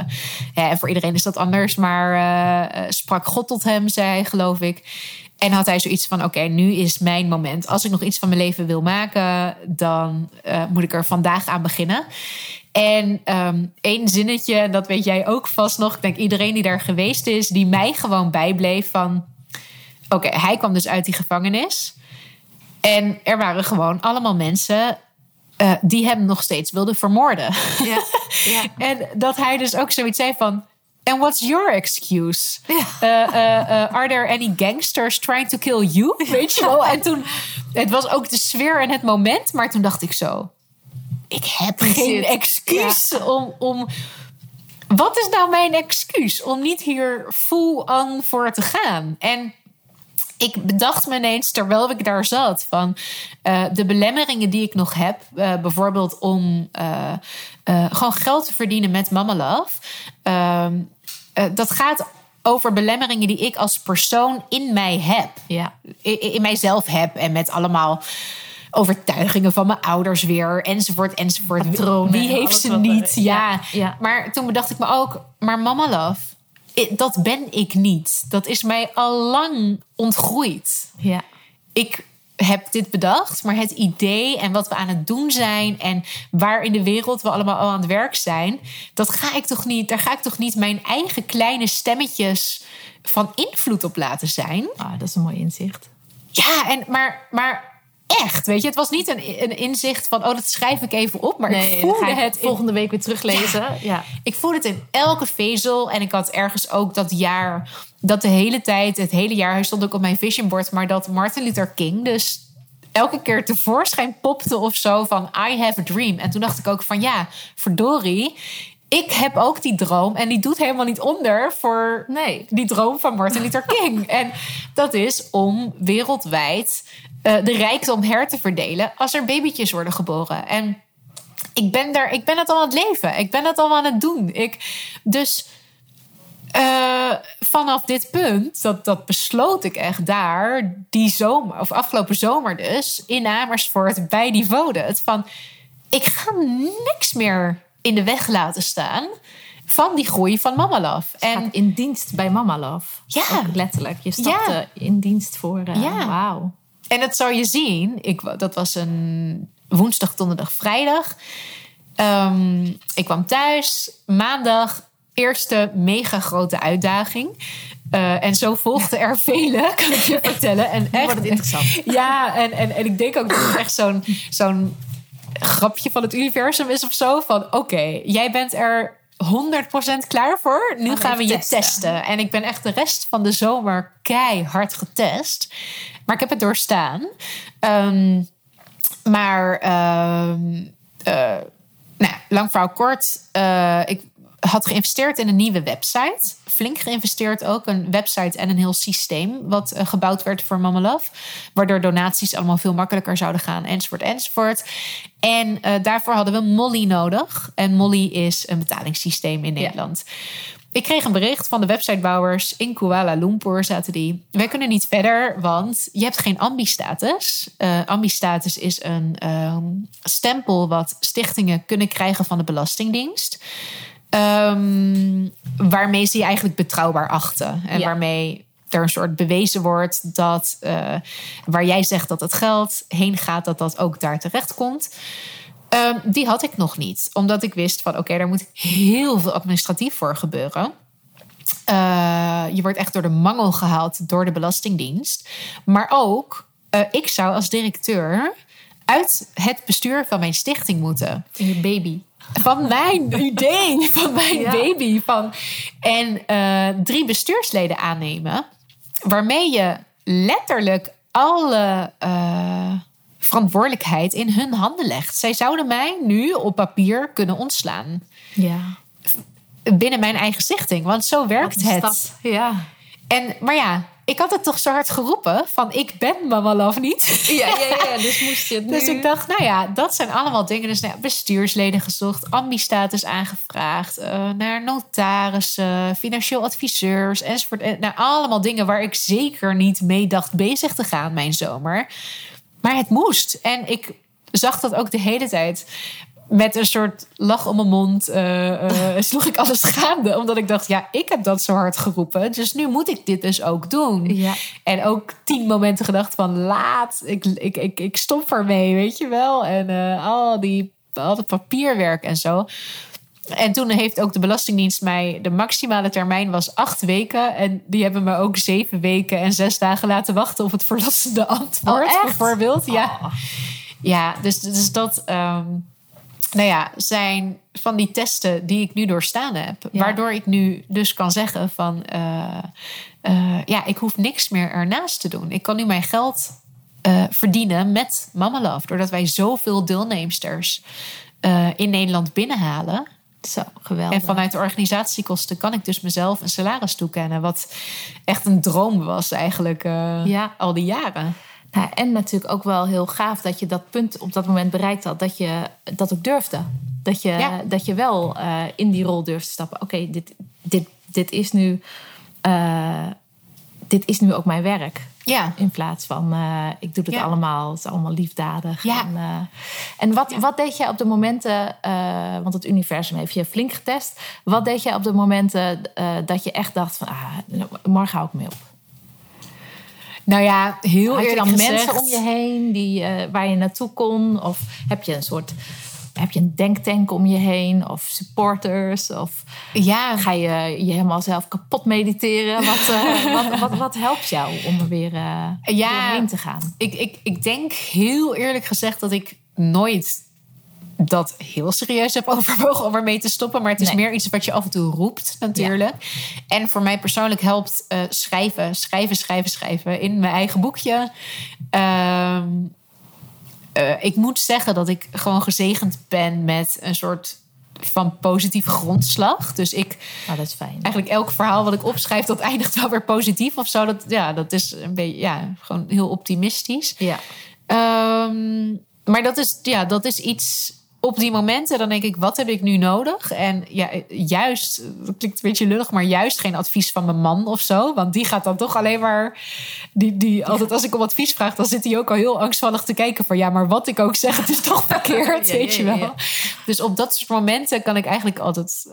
ja, voor iedereen is dat anders. Maar uh, sprak God tot hem, zei hij, geloof ik. En had hij zoiets van: oké, nu is mijn moment. Als ik nog iets van mijn leven wil maken, dan moet ik er vandaag aan beginnen. En um, één zinnetje, dat weet jij ook vast nog. Ik denk iedereen die daar geweest is, die mij gewoon bijbleef van... Oké, hij kwam dus uit die gevangenis. En er waren gewoon allemaal mensen uh, die hem nog steeds wilden vermoorden. Ja, ja. (laughs) en dat hij dus ook zoiets zei van... And what's your excuse? Ja. Uh, uh, are there any gangsters trying to kill you? Weet je wel? En toen, het was ook de sfeer en het moment, maar toen dacht ik zo: ik heb geen excuus om, om. Wat is nou mijn excuus om niet hier full on voor te gaan? En ik bedacht me ineens, terwijl ik daar zat, van uh, de belemmeringen die ik nog heb, uh, bijvoorbeeld om uh, gewoon geld te verdienen met Mama Love. Ehm, dat gaat over belemmeringen die ik als persoon in mij heb. Ja. In, in mijzelf heb en met allemaal overtuigingen van mijn ouders weer, enzovoort, enzovoort. Patronen Wie heeft ze niet? Ja. Ja, ja. Maar toen bedacht ik me ook, maar Mama Love dat ben ik niet. Dat is mij al lang ontgroeid. Ja. Ik heb dit bedacht, maar het idee en wat we aan het doen zijn en waar in de wereld we allemaal al aan het werk zijn, dat ga ik toch niet, daar ga ik toch niet mijn eigen kleine stemmetjes van invloed op laten zijn. Ah, dat is een mooi inzicht. Ja, en maar, maar echt, weet je, het was niet een, een inzicht van, oh, dat schrijf ik even op, maar nee, ik voelde het volgende week weer teruglezen. Ja, ja. Ik voelde het in elke vezel en ik had ergens ook dat jaar, dat de hele tijd, het hele jaar, hij stond ook op mijn vision board, maar dat Martin Luther King dus elke keer tevoorschijn popte of zo van I have a dream. En toen dacht ik ook van ja, verdorie, ik heb ook die droom en die doet helemaal niet onder voor nee. die droom van Martin Luther (laughs) King. en dat is om wereldwijd uh, de rijkdom her te verdelen als er babytjes worden geboren. En ik ben, daar, ik ben het al aan het leven. Ik ben het al aan het doen. Ik, dus uh, vanaf dit punt, dat, dat besloot ik echt daar, die zomer, of afgelopen zomer dus, in Amersfoort bij die Vode. Het van, ik ga niks meer in de weg laten staan van die groei van Mama Love. En in dienst bij Mama Love. Ja. Ook letterlijk. Je stapte ja. in dienst voor. Uh, ja. Wauw. En dat zou je zien. Ik, dat was een woensdag, donderdag, vrijdag. Um, ik kwam thuis. Maandag, eerste mega grote uitdaging. Uh, en zo volgden er vele, kan ik je vertellen. En echt, wordt het interessant. Ja, en, en, en ik denk ook dat het echt zo'n zo'n grapje van het universum is of zo. Van oké, okay, jij bent er 100% klaar voor. Nu gaan, we je testen. testen. En ik ben echt de rest van de zomer keihard getest. Maar ik heb het doorstaan. Um, maar, um, uh, nou, lang verhaal kort. Uh, ik had geïnvesteerd in een nieuwe website flink geïnvesteerd ook. Een website en een heel systeem wat eh, gebouwd werd voor Mama Love. Waardoor donaties allemaal veel makkelijker zouden gaan, enzovoort, enzovoort. En eh, daarvoor hadden we Molly nodig. En Molly is een betalingssysteem in Nederland. Ik kreeg een bericht van de websitebouwers in Kuala Lumpur zaten die. Wij kunnen niet verder, want je hebt geen ambi-status. Uh, ambi-status is een ehm, stempel wat stichtingen kunnen krijgen van de Belastingdienst. Ehm, waarmee ze je eigenlijk betrouwbaar achten. En waarmee er een soort bewezen wordt dat uh, waar jij zegt dat het geld heen gaat, dat dat ook daar terecht komt. Um, die had ik nog niet, omdat ik wist van oké, okay, daar moet heel veel administratief voor gebeuren. Uh, je wordt echt door de mangel gehaald door de Belastingdienst. Maar ook, uh, ik zou als directeur uit het bestuur van mijn stichting moeten. Je baby. Van mijn idee, van mijn ja. baby. Van, en uh, drie bestuursleden aannemen, waarmee je letterlijk alle verantwoordelijkheid in hun handen legt. Zij zouden mij nu op papier kunnen ontslaan. Ja. Binnen mijn eigen stichting, want zo werkt het. Ja. En, maar ja, ik had het toch zo hard geroepen van ik ben Mama Love niet. Ja, ja, ja, (laughs) dus moest je het Dus ik dacht, nou ja, dat zijn allemaal dingen. Dus nou, bestuursleden gezocht, ambi-status aangevraagd, uh, naar notarissen, financieel adviseurs enzovoort. Nou, allemaal dingen waar ik zeker niet mee dacht bezig te gaan mijn zomer. Maar het moest. En ik zag dat ook de hele tijd. Met een soort lach om mijn mond uh, uh, (laughs) sloeg ik alles gaande. Omdat ik dacht, ja, ik heb dat zo hard geroepen. Dus nu moet ik dit dus ook doen. Ja. En ook tien momenten gedacht van laat. Ik, ik, ik, ik stop ermee, weet je wel. En uh, al, die, al dat papierwerk en zo. En toen heeft ook de Belastingdienst mij... de maximale termijn was acht weken. En die hebben me ook zeven weken en zes dagen laten wachten... op het verlossende antwoord, oh, bijvoorbeeld. Ja, oh. ja dus, dus dat... Um, nou ja, zijn van die testen die ik nu doorstaan heb. Ja. Waardoor ik nu dus kan zeggen van... Uh, uh, ja, ik hoef niks meer ernaast te doen. Ik kan nu mijn geld uh, verdienen met Mama Love. Doordat wij zoveel deelnemsters in Nederland binnenhalen... Zo, geweldig. En vanuit de organisatiekosten kan ik dus mezelf een salaris toekennen. Wat echt een droom was eigenlijk ja. al die jaren. Nou, en natuurlijk ook wel heel gaaf dat je dat punt op dat moment bereikt had. Dat je dat ook durfde. Dat je, ja. dat je wel uh, in die rol durft te stappen. Oké, okay, dit, dit, dit is nu... Uh, dit is nu ook mijn werk. Ja. In plaats van, uh, ik doe het Ja. allemaal, het is allemaal liefdadig. Ja. En, uh, en wat, wat deed jij op de momenten, uh, want het universum heeft je flink getest. Wat deed jij op de momenten dat je echt dacht van, ah, morgen hou ik mee op? Nou ja, heel Had je dan gezegd... mensen om je heen die, waar je naartoe kon? Of heb je een soort heb je een denktank om je heen? Of supporters? Of ja. ga je je helemaal zelf kapot mediteren? Wat, uh, (laughs) wat, wat, wat, helpt jou om er weer uh, ja, doorheen te gaan? Ik, ik, ik denk heel eerlijk gezegd dat ik nooit dat heel serieus heb (laughs) overwogen om ermee te stoppen. Maar het is Nee. meer iets wat je af en toe roept, natuurlijk. En voor mij persoonlijk helpt eh, schrijven, schrijven, schrijven, schrijven in mijn eigen boekje. Ehm, eh, ik moet zeggen dat ik gewoon gezegend ben met een soort van positieve grondslag. Dus ik Nou, dat is fijn. eigenlijk elk verhaal wat ik opschrijf, dat eindigt wel weer positief of zo. Dat, ja, dat is een beetje, ja, gewoon heel optimistisch. Ja. Ehm, maar dat is, ja, dat is iets op die momenten. Dan denk ik, wat heb ik nu nodig? En ja, juist, dat klinkt een beetje lullig, maar juist geen advies van mijn man of zo. Want die gaat dan toch alleen maar. Die, die, altijd als ik om advies vraag, dan zit hij ook al heel angstvallig te kijken van ja, maar wat ik ook zeg, het is toch (laughs) verkeerd, Ja, weet ja, je wel. Dus op dat soort momenten kan ik eigenlijk altijd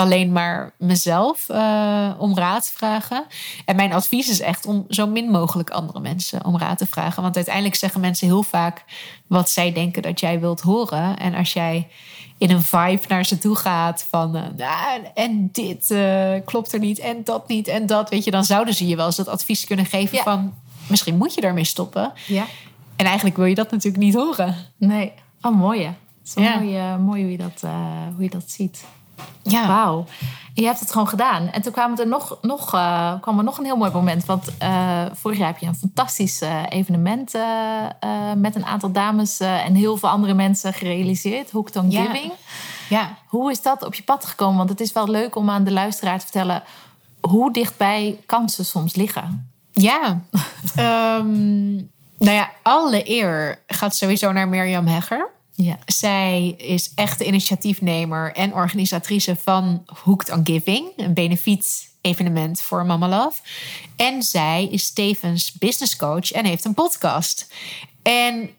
alleen maar mezelf uh, om raad vragen. En mijn advies is echt om zo min mogelijk andere mensen om raad te vragen. Want uiteindelijk zeggen mensen heel vaak wat zij denken dat jij wilt horen. En als jij in een vibe naar ze toe gaat van uh, nou, en dit uh, klopt er niet en dat niet en dat, weet je, dan zouden ze je wel eens dat advies kunnen geven Ja. van misschien moet je daarmee stoppen. ja. En eigenlijk wil je dat natuurlijk niet horen. Nee. Oh, mooi. hè. Het is Ja. mooi, mooi hoe, je dat, hoe je dat ziet. Ja, Wauw. Je hebt het gewoon gedaan. En toen kwam er nog, nog, uh, kwam er nog een heel mooi moment. Want uh, vorig jaar heb je een fantastisch uh, evenement met een aantal dames en heel veel andere mensen gerealiseerd. Hooked on Ja. Giving. ja. Hoe is dat op je pad gekomen? Want het is wel leuk om aan de luisteraar te vertellen hoe dichtbij kansen soms liggen. Ja, (laughs) Ehm, nou ja, alle eer gaat sowieso naar Mirjam Hegger. Ja. Zij is echt de initiatiefnemer en organisatrice van Hooked on Giving, een benefiet evenement voor Mama Love. En zij is tevens business coach en heeft een podcast. En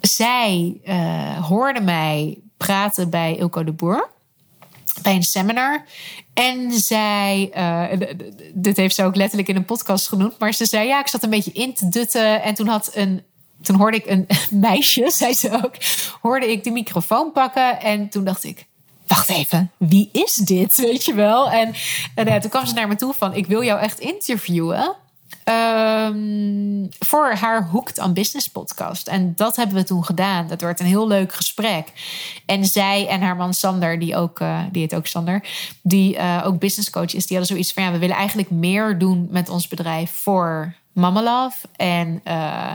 zij eh, hoorde mij praten bij Ilko de Boer bij een seminar. En zij, eh, dit heeft ze ook letterlijk in een podcast genoemd, maar ze zei: Ja, ik zat een beetje in te dutten. En toen had een. Toen hoorde ik een (laughs) meisje, zei ze ook, hoorde ik de microfoon pakken. En toen dacht ik, wacht even, wie is dit? (laughs) Weet je wel? En, en ja, toen kwam ze naar me toe van, ik wil jou echt interviewen. ehm, voor haar Hooked on Business podcast. En dat hebben we toen gedaan. Dat werd een heel leuk gesprek. En zij en haar man Sander, die, ook, eh, die heet ook Sander, die eh, ook business coach is, die hadden zoiets van: ja, we willen eigenlijk meer doen met ons bedrijf voor Mama. En eh,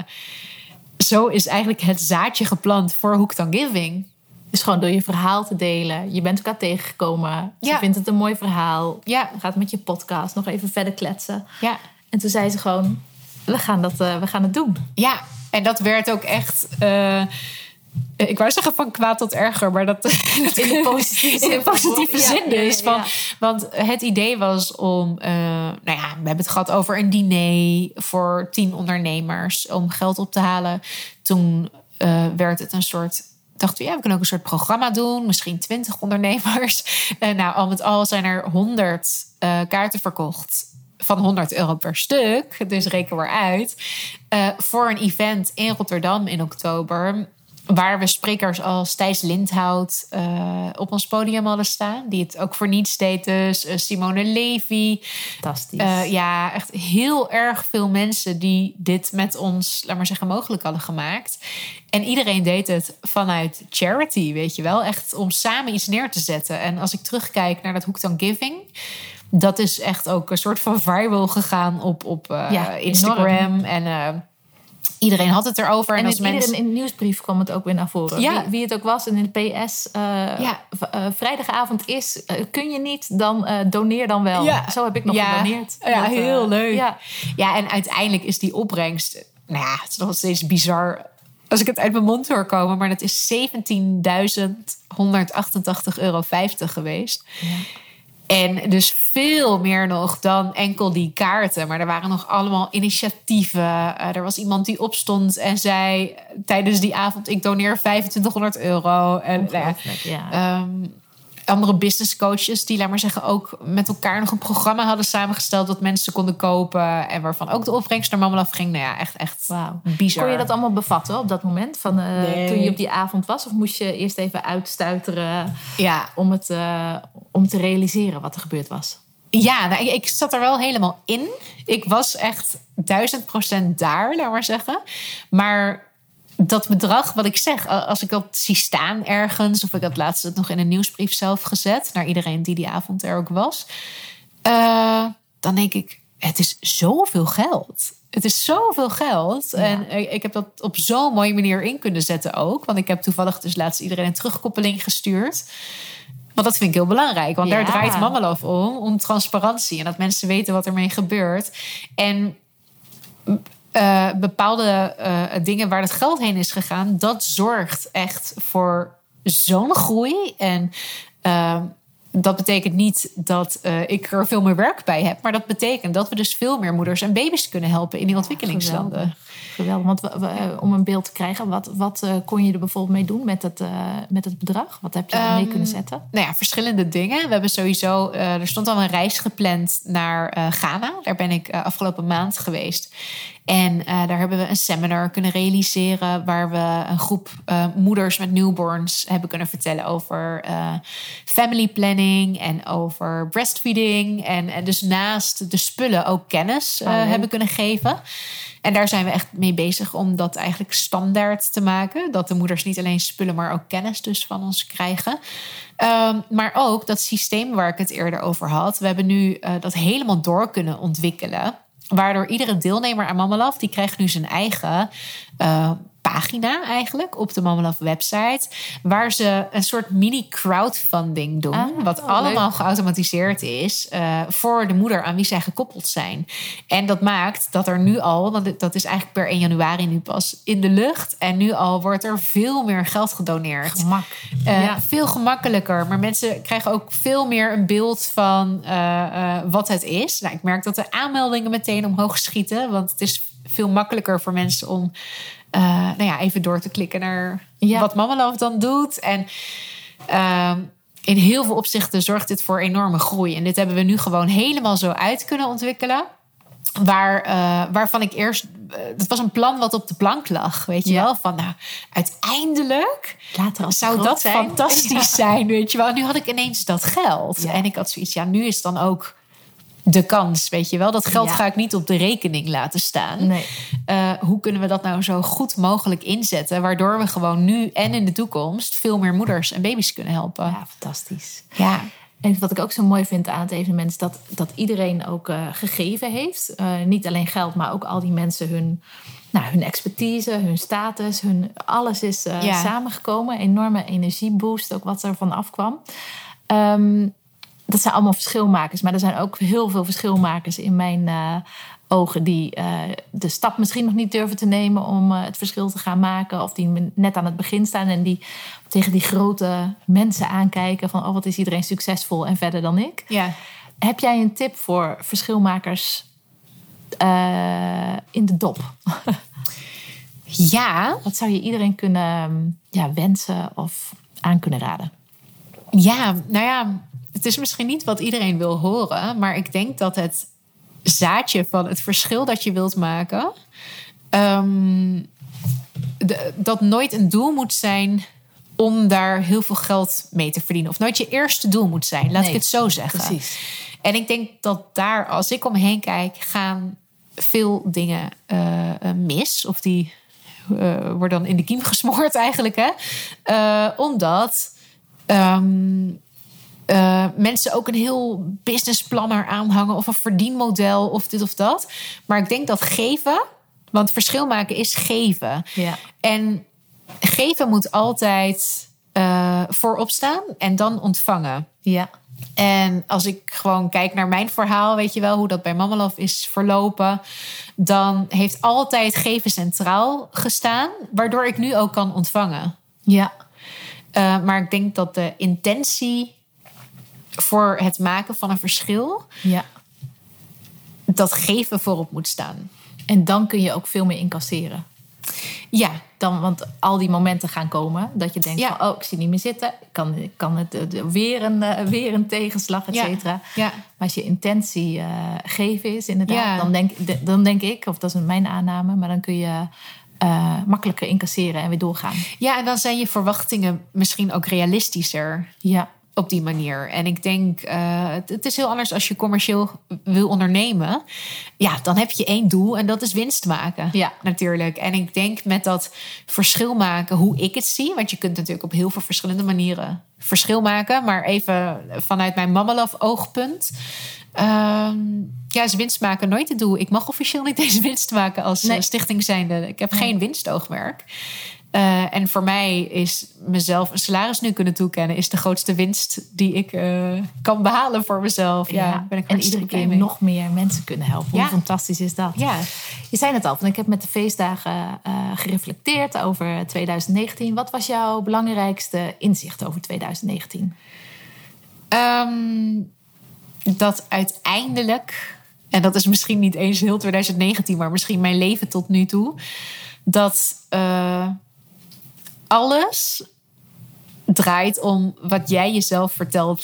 zo is eigenlijk het zaadje geplant voor Hooked on Giving. Dus gewoon door je verhaal te delen. Je bent elkaar tegengekomen. Ze Ja. vindt het een mooi verhaal. Ja. Gaat met je podcast nog even verder kletsen. Ja, En toen zei ze gewoon, we gaan, dat, eh, we gaan het doen. ja. en dat werd ook echt. eh, ik wou zeggen van kwaad tot erger, maar dat, (laughs) In de positieve (laughs) zin. in de positieve Ja, zin ja, ja, dus. Van, ja. Want het idee was om, eh, nou ja, we hebben het gehad over een diner voor tien ondernemers om geld op te halen. Toen eh, werd het een soort. Dachten we, ja, we kunnen ook een soort programma doen. Misschien twintig ondernemers. (laughs) En nou, al met al zijn er honderd eh, kaarten verkocht. Van 100 euro per stuk. Dus reken maar uit. eh, voor een event in Rotterdam in oktober. Waar we sprekers als Thijs Lindhout eh, op ons podium hadden staan. Die het ook voor niets deed dus. eh, Simone Levy. Fantastisch. Eh, ja, echt heel erg veel mensen die dit met ons, laat maar zeggen, mogelijk hadden gemaakt. En iedereen deed het vanuit charity, weet je wel. Echt om samen iets neer te zetten. En als ik terugkijk naar dat Hooked on Giving... dat is echt ook een soort van viral gegaan op, op Ja, Instagram. En iedereen had het erover. En, en in, mensen... in de nieuwsbrief kwam het ook weer naar voren. Ja. Wie, wie het ook was. En in de PS, eh, Ja. eh, vrijdagavond is, eh, kun je niet, dan doneer dan wel. Ja. Zo heb ik nog gedoneerd. Ja, Dat, heel leuk. Ja. Ja, en uiteindelijk is die opbrengst... Nou ja, het is nog steeds bizar als ik het uit mijn mond hoor komen. Maar dat is 17.188,50 euro geweest. En dus veel meer nog dan enkel die kaarten. Maar er waren nog allemaal initiatieven. Eh, er was iemand die opstond en zei tijdens die avond... ik doneer 2500 euro. En nou ja. Ehm, andere business coaches die, laat maar zeggen, ook met elkaar nog een programma hadden samengesteld dat mensen konden kopen en waarvan ook de opbrengst naar Mama Love ging. Nou ja, echt, echt bizar. Kon je dat allemaal bevatten op dat moment? Van, eh, Nee. Toen je op die avond was? Of moest je eerst even uitstuiteren Ja, om, het, eh, om te realiseren wat er gebeurd was? Ja nou, ik, ik zat er wel helemaal in. Ik was echt duizend procent daar, laat maar zeggen. Maar dat bedrag, wat ik zeg, als ik dat zie staan ergens, of ik had laatst het nog in een nieuwsbrief zelf gezet naar iedereen die die avond er ook was, eh, dan denk ik, het is zoveel geld. Het is zoveel geld. En ik heb dat op zo'n mooie manier in kunnen zetten ook. Want ik heb toevallig dus laatst iedereen een terugkoppeling gestuurd. Want dat vind ik heel belangrijk. Want daar draait Mama Love om. Om transparantie. En dat mensen weten wat ermee gebeurt. En eh, bepaalde eh, dingen waar het geld heen is gegaan, dat zorgt echt voor zo'n groei. En eh, dat betekent niet dat eh, ik er veel meer werk bij heb, maar dat betekent dat we dus veel meer moeders en baby's kunnen helpen in die ontwikkelingslanden. Geweldig. Want we- om een beeld te krijgen, wat, wat eh, kon je er bijvoorbeeld mee doen met het, eh, met het bedrag? Wat heb je er mee Ehm, kunnen zetten? Nou ja, verschillende dingen. We hebben sowieso, eh, er stond al een reis gepland naar eh, Ghana. Daar ben ik eh, afgelopen maand geweest. En eh, daar hebben we een seminar kunnen realiseren. Waar we een groep eh, moeders met newborns hebben kunnen vertellen over eh, family planning en over breastfeeding. En, en dus naast de spullen ook kennis eh, leuk. hebben kunnen geven. En daar zijn we echt mee bezig om dat eigenlijk standaard te maken. Dat de moeders niet alleen spullen, maar ook kennis dus van ons krijgen. Ehm, maar ook dat systeem waar ik het eerder over had. We hebben nu eh, dat helemaal door kunnen ontwikkelen. Waardoor iedere deelnemer aan Mama die krijgt nu zijn eigen eh, pagina eigenlijk op de Mama Love website. Waar ze een soort mini crowdfunding doen. Ah, wat allemaal leuk. geautomatiseerd is. eh, voor de moeder aan wie zij gekoppeld zijn. En dat maakt dat er nu al, want dat is eigenlijk per 1 januari nu pas in de lucht. En nu al wordt er veel meer geld gedoneerd. Gemak. Eh, ja. Veel gemakkelijker. Maar mensen krijgen ook veel meer een beeld van eh, wat het is. Nou, ik merk dat de aanmeldingen meteen omhoog schieten. Want het is veel makkelijker voor mensen om eh, nou ja, even door te klikken naar Ja. wat Mama Love dan doet. En ehm, in heel veel opzichten zorgt dit voor enorme groei. En dit hebben we nu gewoon helemaal zo uit kunnen ontwikkelen. Waar, eh, waarvan ik eerst. eh, het was een plan wat op de plank lag. Weet je Ja. wel? Van nou, uiteindelijk zou dat zijn. fantastisch (laughs) zijn, weet je wel. En nu had ik ineens dat geld. Ja. En ik had zoiets, ja, nu is dan ook de kans, weet je wel. Dat geld Ja. ga ik niet op de rekening laten staan. Nee. Eh, hoe kunnen we dat nou zo goed mogelijk inzetten... waardoor we gewoon nu en in de toekomst... veel meer moeders en baby's kunnen helpen. Ja, fantastisch. Ja, En wat ik ook zo mooi vind aan het evenement is dat, dat iedereen ook eh, gegeven heeft. Eh, niet alleen geld, maar ook al die mensen hun, nou, hun expertise, hun status, hun, alles is Ja. samengekomen. Enorme energieboost, ook wat er van afkwam. Ehm, dat zijn allemaal verschilmakers, maar er zijn ook heel veel verschilmakers in mijn eh, ogen die eh, de stap misschien nog niet durven te nemen om eh, het verschil te gaan maken. Of die net aan het begin staan en die tegen die grote mensen aankijken van oh, wat is iedereen succesvol en verder dan ik. ja. Heb jij een tip voor verschilmakers in de dop? (laughs) ja, Wat zou je iedereen kunnen ja, wensen of aan kunnen raden? Ja, nou ja, het is misschien niet wat iedereen wil horen, maar ik denk dat het zaadje van het verschil dat je wilt maken, ehm, de- dat nooit een doel moet zijn om daar heel veel geld mee te verdienen. Of nooit je eerste doel moet zijn, laat Nee, ik het zo zeggen. Precies. En ik denk dat daar, als ik omheen kijk, gaan veel dingen eh, eh, mis. Of die eh, worden dan in de kiem (laughs) gesmoord eigenlijk. Hè? Omdat ehm, eh, mensen ook een heel businessplan aanhangen. Of een verdienmodel of dit of dat. Maar ik denk dat geven, want verschil maken is geven. Ja. En geven moet altijd eh, voorop staan en dan ontvangen. Ja. En als ik gewoon kijk naar mijn verhaal, weet je wel hoe dat bij Mama Love is verlopen, dan heeft altijd geven centraal gestaan, waardoor ik nu ook kan ontvangen. Ja. Eh, maar ik denk dat de intentie voor het maken van een verschil, Ja. dat geven voorop moet staan. En dan kun je ook veel meer incasseren. Ja, Dan, want al die momenten gaan komen dat je denkt Ja. van, oh, ik zie niet meer zitten. Ik kan, kan het eh, weer, een, eh, weer een tegenslag, et cetera. ja, Maar als je intentie eh, geven is, inderdaad, dan, denk, de- dan denk ik, of dat is mijn aanname, maar dan kun je makkelijker incasseren en weer doorgaan. ja, en dan zijn je verwachtingen misschien ook realistischer. Ja, op die manier. En ik denk, eh, het, het is heel anders als je commercieel wil ondernemen. Ja, dan heb je één doel en dat is winst maken. Ja. natuurlijk. En ik denk met dat verschil maken, hoe ik het zie. Want je kunt natuurlijk op heel veel verschillende manieren verschil maken. Maar even vanuit mijn Mamalove oogpunt. ehm, ja, is winst maken nooit het doel. Ik mag officieel niet deze winst maken als Nee. eh, stichting zijnde. Ik heb geen winstoogmerk. Eh, en voor mij is mezelf een salaris nu kunnen toekennen... is de grootste winst die ik eh, kan behalen voor mezelf. Ja, ja. ben ik en iedere keer mee. nog meer mensen kunnen helpen. Ja. Hoe fantastisch is dat? Ja, Je zei het al, van ik heb met de feestdagen eh, gereflecteerd over 2019. Wat was jouw belangrijkste inzicht over 2019? Ehm, dat uiteindelijk, en dat is misschien niet eens heel 2019, maar misschien mijn leven tot nu toe, dat alles draait om wat jij jezelf vertelt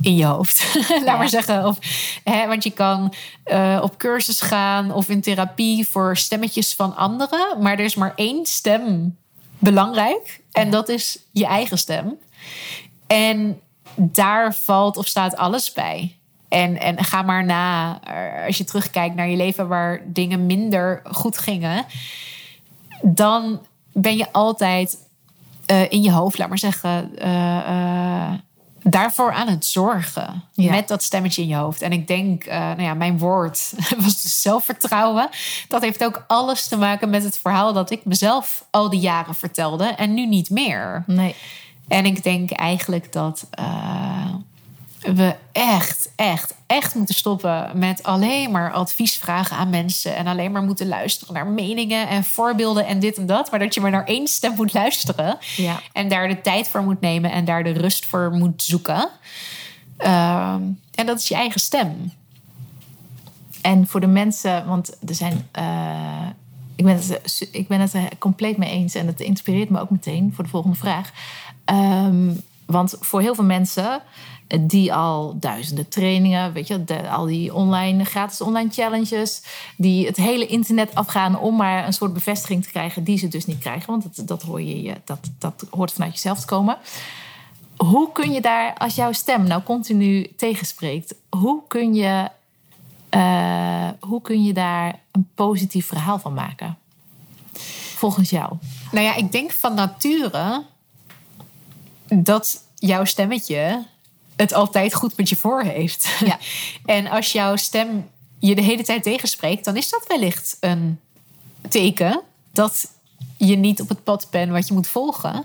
in je hoofd. (laughs) Laat Ja. maar zeggen. Of, hè, want je kan eh, op cursus gaan of in therapie voor stemmetjes van anderen, maar er is maar één stem belangrijk, en Ja. dat is je eigen stem. En daar valt of staat alles bij. En, en ga maar na, eh, als je terugkijkt naar je leven waar dingen minder goed gingen, dan ben je altijd eh, in je hoofd, laat maar zeggen, eh, eh, daarvoor aan het zorgen. Ja. Met dat stemmetje in je hoofd. En ik denk, nou ja, mijn woord (laughs) was dus zelfvertrouwen. Dat heeft ook alles te maken met het verhaal dat ik mezelf al die jaren vertelde. En nu niet meer. Nee. En ik denk eigenlijk dat we echt, echt, echt moeten stoppen met alleen maar advies vragen aan mensen. En alleen maar moeten luisteren naar meningen en voorbeelden en dit en dat. Maar dat je maar naar één stem moet luisteren. Ja. En daar de tijd voor moet nemen en daar de rust voor moet zoeken. Ehm, en dat is je eigen stem. En voor de mensen, want er zijn. eh, ik, ben het, ik ben het er compleet mee eens en het inspireert me ook meteen voor de volgende vraag. Ehm, want voor heel veel mensen die al duizenden trainingen, weet je, al die online, gratis online challenges, die het hele internet afgaan om maar een soort bevestiging te krijgen die ze dus niet krijgen, want dat, hoor je, je- dat, dat hoort vanuit jezelf te komen. Hoe kun je daar, als jouw stem nou continu tegenspreekt, hoe kun je eh, hoe kun je daar een positief verhaal van maken? Volgens jou. Nou ja, ik denk van nature dat jouw stemmetje het altijd goed met je voor heeft. Ja. (laughs) En als jouw stem je de hele tijd tegenspreekt, dan is dat wellicht een teken dat je niet op het pad bent wat je moet volgen.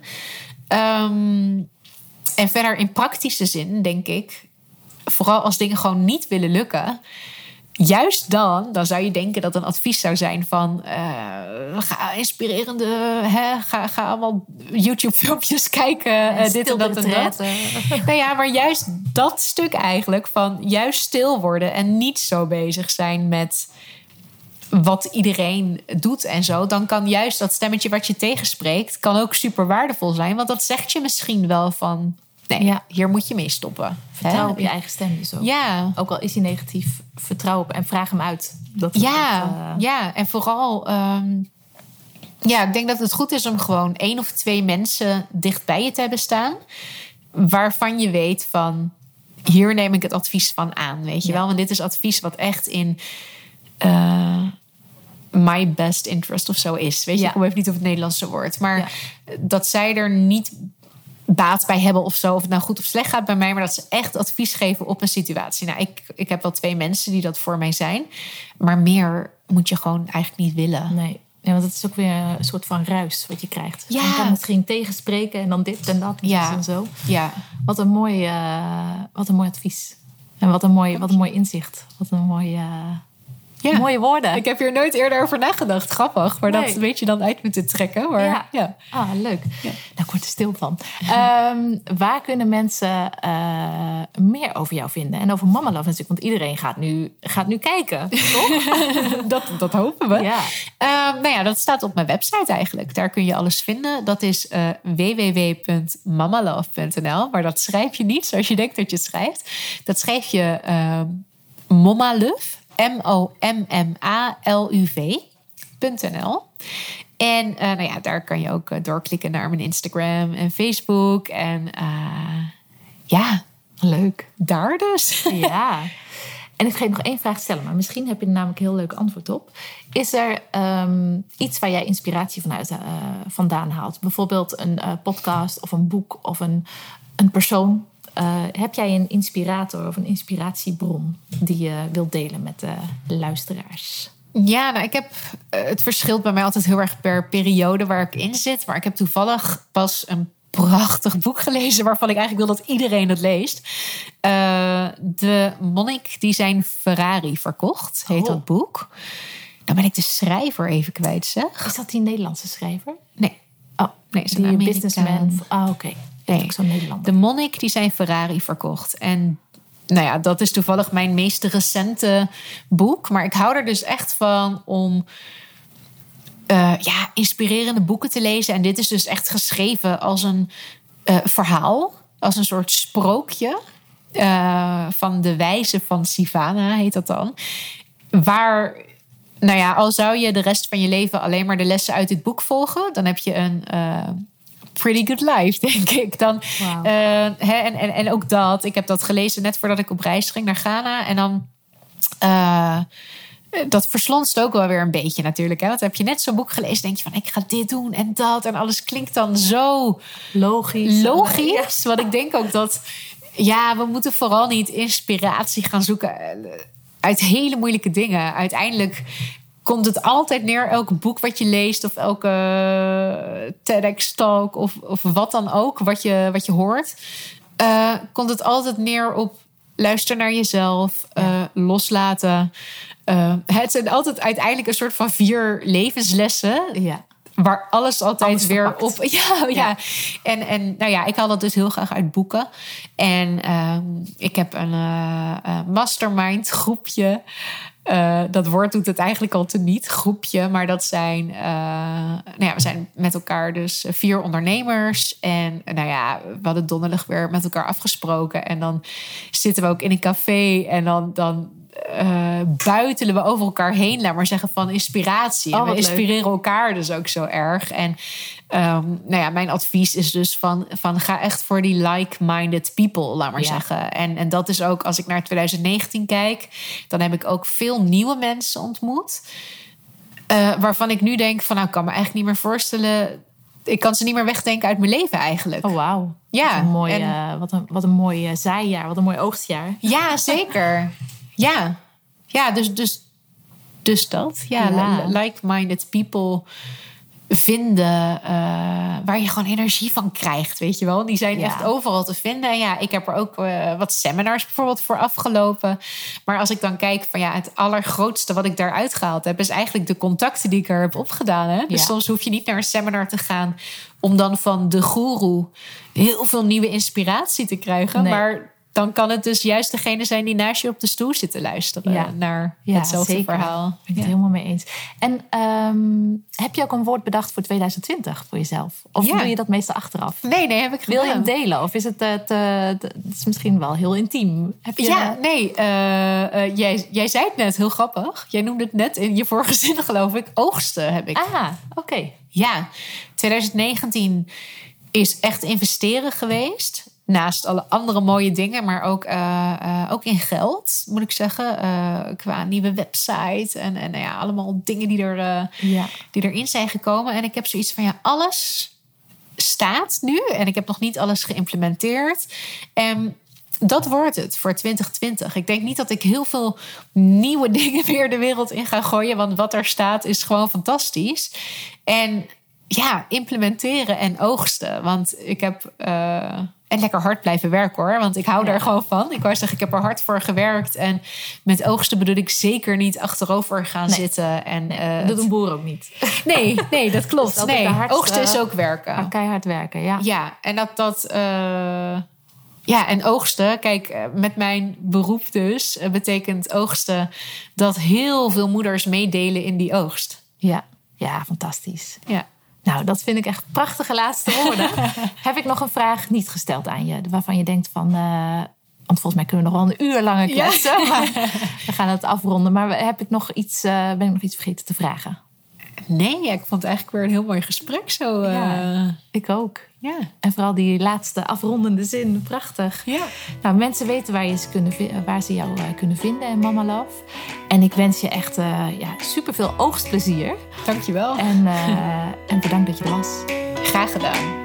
Ehm, en verder in praktische zin, denk ik, vooral als dingen gewoon niet willen lukken. Juist dan, dan zou je denken dat een advies zou zijn van eh, ga inspirerende, hè, ga, ga allemaal YouTube-filmpjes kijken, eh, dit en dat en dat. (laughs) Nou ja, maar juist dat stuk eigenlijk van juist stil worden en niet zo bezig zijn met wat iedereen doet en zo, dan kan juist dat stemmetje wat je tegenspreekt, kan ook super waardevol zijn, want dat zegt je misschien wel van, nee, Ja. hier moet je mee stoppen. Vertrouw op je eigen stem dus ook. Ja, Ook al is hij negatief, vertrouw op en vraag hem uit. Dat, Ja, eh, ja, en vooral, ehm, ja, ik denk dat het goed is om gewoon één of twee mensen dicht bij je te hebben staan, waarvan je weet van, hier neem ik het advies van aan, weet je Ja. wel? Want dit is advies wat echt in eh, my best interest of zo is. Weet je, Ja. ik kom even niet op het Nederlandse woord, maar Ja. dat zij er niet baat bij hebben of zo. Of het nou goed of slecht gaat bij mij. Maar dat ze echt advies geven op een situatie. Nou, ik, ik heb wel twee mensen die dat voor mij zijn. Maar meer moet je gewoon eigenlijk niet willen. Nee. Ja, want het is ook weer een soort van ruis wat je krijgt. Ja. Je kan misschien tegenspreken en dan dit en dat en Ja. en zo. Ja, Wat een mooi, eh, wat een mooi advies. En wat een mooi, wat een mooi inzicht. Wat een mooi, eh, ja. mooie woorden. Ik heb hier nooit eerder over nagedacht. Grappig. Maar Nee. dat weet je dan uit moeten trekken. Maar, Ja. ja. Ah, leuk. Nou, ik word er stil van. (laughs) Ehm, waar kunnen mensen eh, meer over jou vinden? En over Mama Love natuurlijk. Want iedereen gaat nu, gaat nu kijken, toch? (laughs) dat, dat hopen we. ja. Ehm, nou ja, dat staat op mijn website eigenlijk. Daar kun je alles vinden. Dat is eh www.mamalove.nl. Maar dat schrijf je niet zoals je denkt dat je het schrijft. Dat schrijf je ehm Mommaluf. M-O-M-M-A-L-U-V.nl. En eh, nou ja, daar kan je ook eh, doorklikken naar mijn Instagram en Facebook. En eh, ja, Leuk. daar dus. (laughs) Ja. En ik ga je nog één vraag stellen, maar misschien heb je er namelijk een heel leuk antwoord op. Is er ehm, iets waar jij inspiratie vanuit vandaan haalt? Bijvoorbeeld een podcast of een boek of een, een persoon. Eh, heb jij een inspirator of een inspiratiebron die je wilt delen met de luisteraars? Ja, nou, ik heb. eh, het verschilt bij mij altijd heel erg per periode waar ik in zit. Maar ik heb toevallig pas een prachtig boek gelezen. waarvan ik eigenlijk wil dat iedereen het leest. Eh, de monnik die zijn Ferrari verkocht, heet Oh. dat boek. Dan ben ik de schrijver even kwijt, zeg. Is dat die Nederlandse schrijver? Nee, Oh, nee, is een die businessman. Ah, oké. Nee. De monnik die zijn Ferrari verkocht. En nou ja, dat is toevallig mijn meest recente boek. Maar ik hou er dus echt van om eh, ja, inspirerende boeken te lezen. En dit is dus echt geschreven als een eh, verhaal, als een soort sprookje. eh, van de wijze van Sivana heet dat dan. Waar, nou ja, al zou je de rest van je leven alleen maar de lessen uit dit boek volgen, dan heb je een pretty good life, (laughs) denk ik. Dan, eh, hè, en, en, en ook dat, ik heb dat gelezen net voordat ik op reis ging naar Ghana. En dan. eh, dat verslonst ook wel weer een beetje natuurlijk. Hè? Want heb je net zo'n boek gelezen, denk je van ik ga dit doen en dat. En alles klinkt dan zo Logisch. logisch. Want ik denk ook dat Ja, we moeten vooral niet inspiratie gaan zoeken uit hele moeilijke dingen. Uiteindelijk komt het altijd neer, elk boek wat je leest of elke TEDx-talk of, of wat dan ook, wat je, wat je hoort, uh, komt het altijd neer op luister naar jezelf, uh, loslaten. Het zijn altijd uiteindelijk een soort van vier levenslessen. Ja. Waar alles altijd weer op. (laughs) Ja, ja, En, en nou ja, ik haal dat dus heel graag uit boeken. En uh, ik heb een uh, mastermind groepje. Uh, dat woord doet het eigenlijk al te niet, groepje. Maar dat zijn, nou ja, we zijn met elkaar dus vier ondernemers. En nou ja, we hadden donderdag weer met elkaar afgesproken. En dan zitten we ook in een café. En dan, dan uh, buitelen we over elkaar heen, laat maar zeggen, van inspiratie. Oh, en we inspireren leuk. elkaar dus ook zo erg. En um, nou ja, mijn advies is dus van, van ga echt voor die like-minded people, laat maar ja. zeggen. En, en dat is ook, als ik naar 2019 kijk, dan heb ik ook veel nieuwe mensen ontmoet. Uh, waarvan ik nu denk van, nou, ik kan me eigenlijk niet meer voorstellen ik kan ze niet meer wegdenken uit mijn leven eigenlijk. Oh, wauw. Ja. Wat een, mooi, en, uh, wat, een, wat een mooi zijjaar, wat een mooi oogstjaar. Ja, zeker. (laughs) ja. Ja, dus, dus, dus dat. Ja, Ja. like-minded people vinden uh, waar je gewoon energie van krijgt, weet je wel. Die zijn Ja. echt overal te vinden. En ja, ik heb er ook uh, wat seminars bijvoorbeeld voor afgelopen. Maar als ik dan kijk van ja, het allergrootste wat ik daaruit gehaald heb... is eigenlijk de contacten die ik er heb opgedaan. Hè? Dus Ja. soms hoef je niet naar een seminar te gaan... om dan van de goeroe heel veel nieuwe inspiratie te krijgen. Nee. Maar dan kan het dus juist degene zijn die naast je op de stoel zit te luisteren... Ja. naar Ja, hetzelfde zeker. verhaal. Ben ik het helemaal mee eens. En ehm, heb je ook een woord bedacht voor 2020 voor jezelf? Of Ja. doe je dat meestal achteraf? Nee, nee, heb ik Wil je gedaan. hem delen? Of is het, eh, te- te- het is misschien wel heel intiem? Heb je, Ja, nee, eh, eh, jij, jij zei het net, heel grappig. Jij noemde het net in je vorige (laughs) zin, geloof ik. Oogsten heb ik. Ah, oké. Ja, 2019 is echt investeren geweest. Naast alle andere mooie dingen, maar ook, eh, eh, ook in geld, moet ik zeggen. Eh, qua nieuwe website en, en nou ja, allemaal dingen die, er, Ja. die erin zijn gekomen. En ik heb zoiets van, ja, alles staat nu. En ik heb nog niet alles geïmplementeerd. En dat wordt het voor 2020. Ik denk niet dat ik heel veel nieuwe (laughs) dingen weer de wereld in ga gooien. Want wat er staat is gewoon fantastisch. En ja, implementeren en oogsten. Want ik heb. En lekker hard blijven werken hoor. Want ik hou Ja. daar gewoon van. Ik wou zeggen, ik heb er hard voor gewerkt. En met oogsten bedoel ik zeker niet achterover gaan Nee. zitten. En, eh, Dat doet een boer ook niet. (laughs) Nee, nee, dat klopt. Dat nee, hardste- oogsten is ook werken. Maar keihard werken, ja. Ja, en dat dat. eh, ja, en oogsten. Kijk, eh, met mijn beroep dus betekent oogsten dat heel veel moeders meedelen in die oogst. Ja, ja fantastisch. Ja. Nou, dat vind ik echt prachtige laatste woorden. (laughs) Heb ik nog een vraag niet gesteld aan je, waarvan je denkt van. eh, want volgens mij kunnen we nog wel een uur langer Ja. kletsen. Maar (laughs) we gaan het afronden. Maar heb ik nog iets, eh, ben ik nog iets vergeten te vragen? Nee, ja, ik vond het eigenlijk weer een heel mooi gesprek zo. eh, Ja. Ik ook. ja. En vooral die laatste afrondende zin, prachtig. Ja. Nou, mensen weten waar, je ze kunnen, waar ze jou eh, kunnen vinden in Mama Love. En ik wens je echt eh ja, superveel oogstplezier. Dankjewel. En, en bedankt dat je er was. Graag gedaan.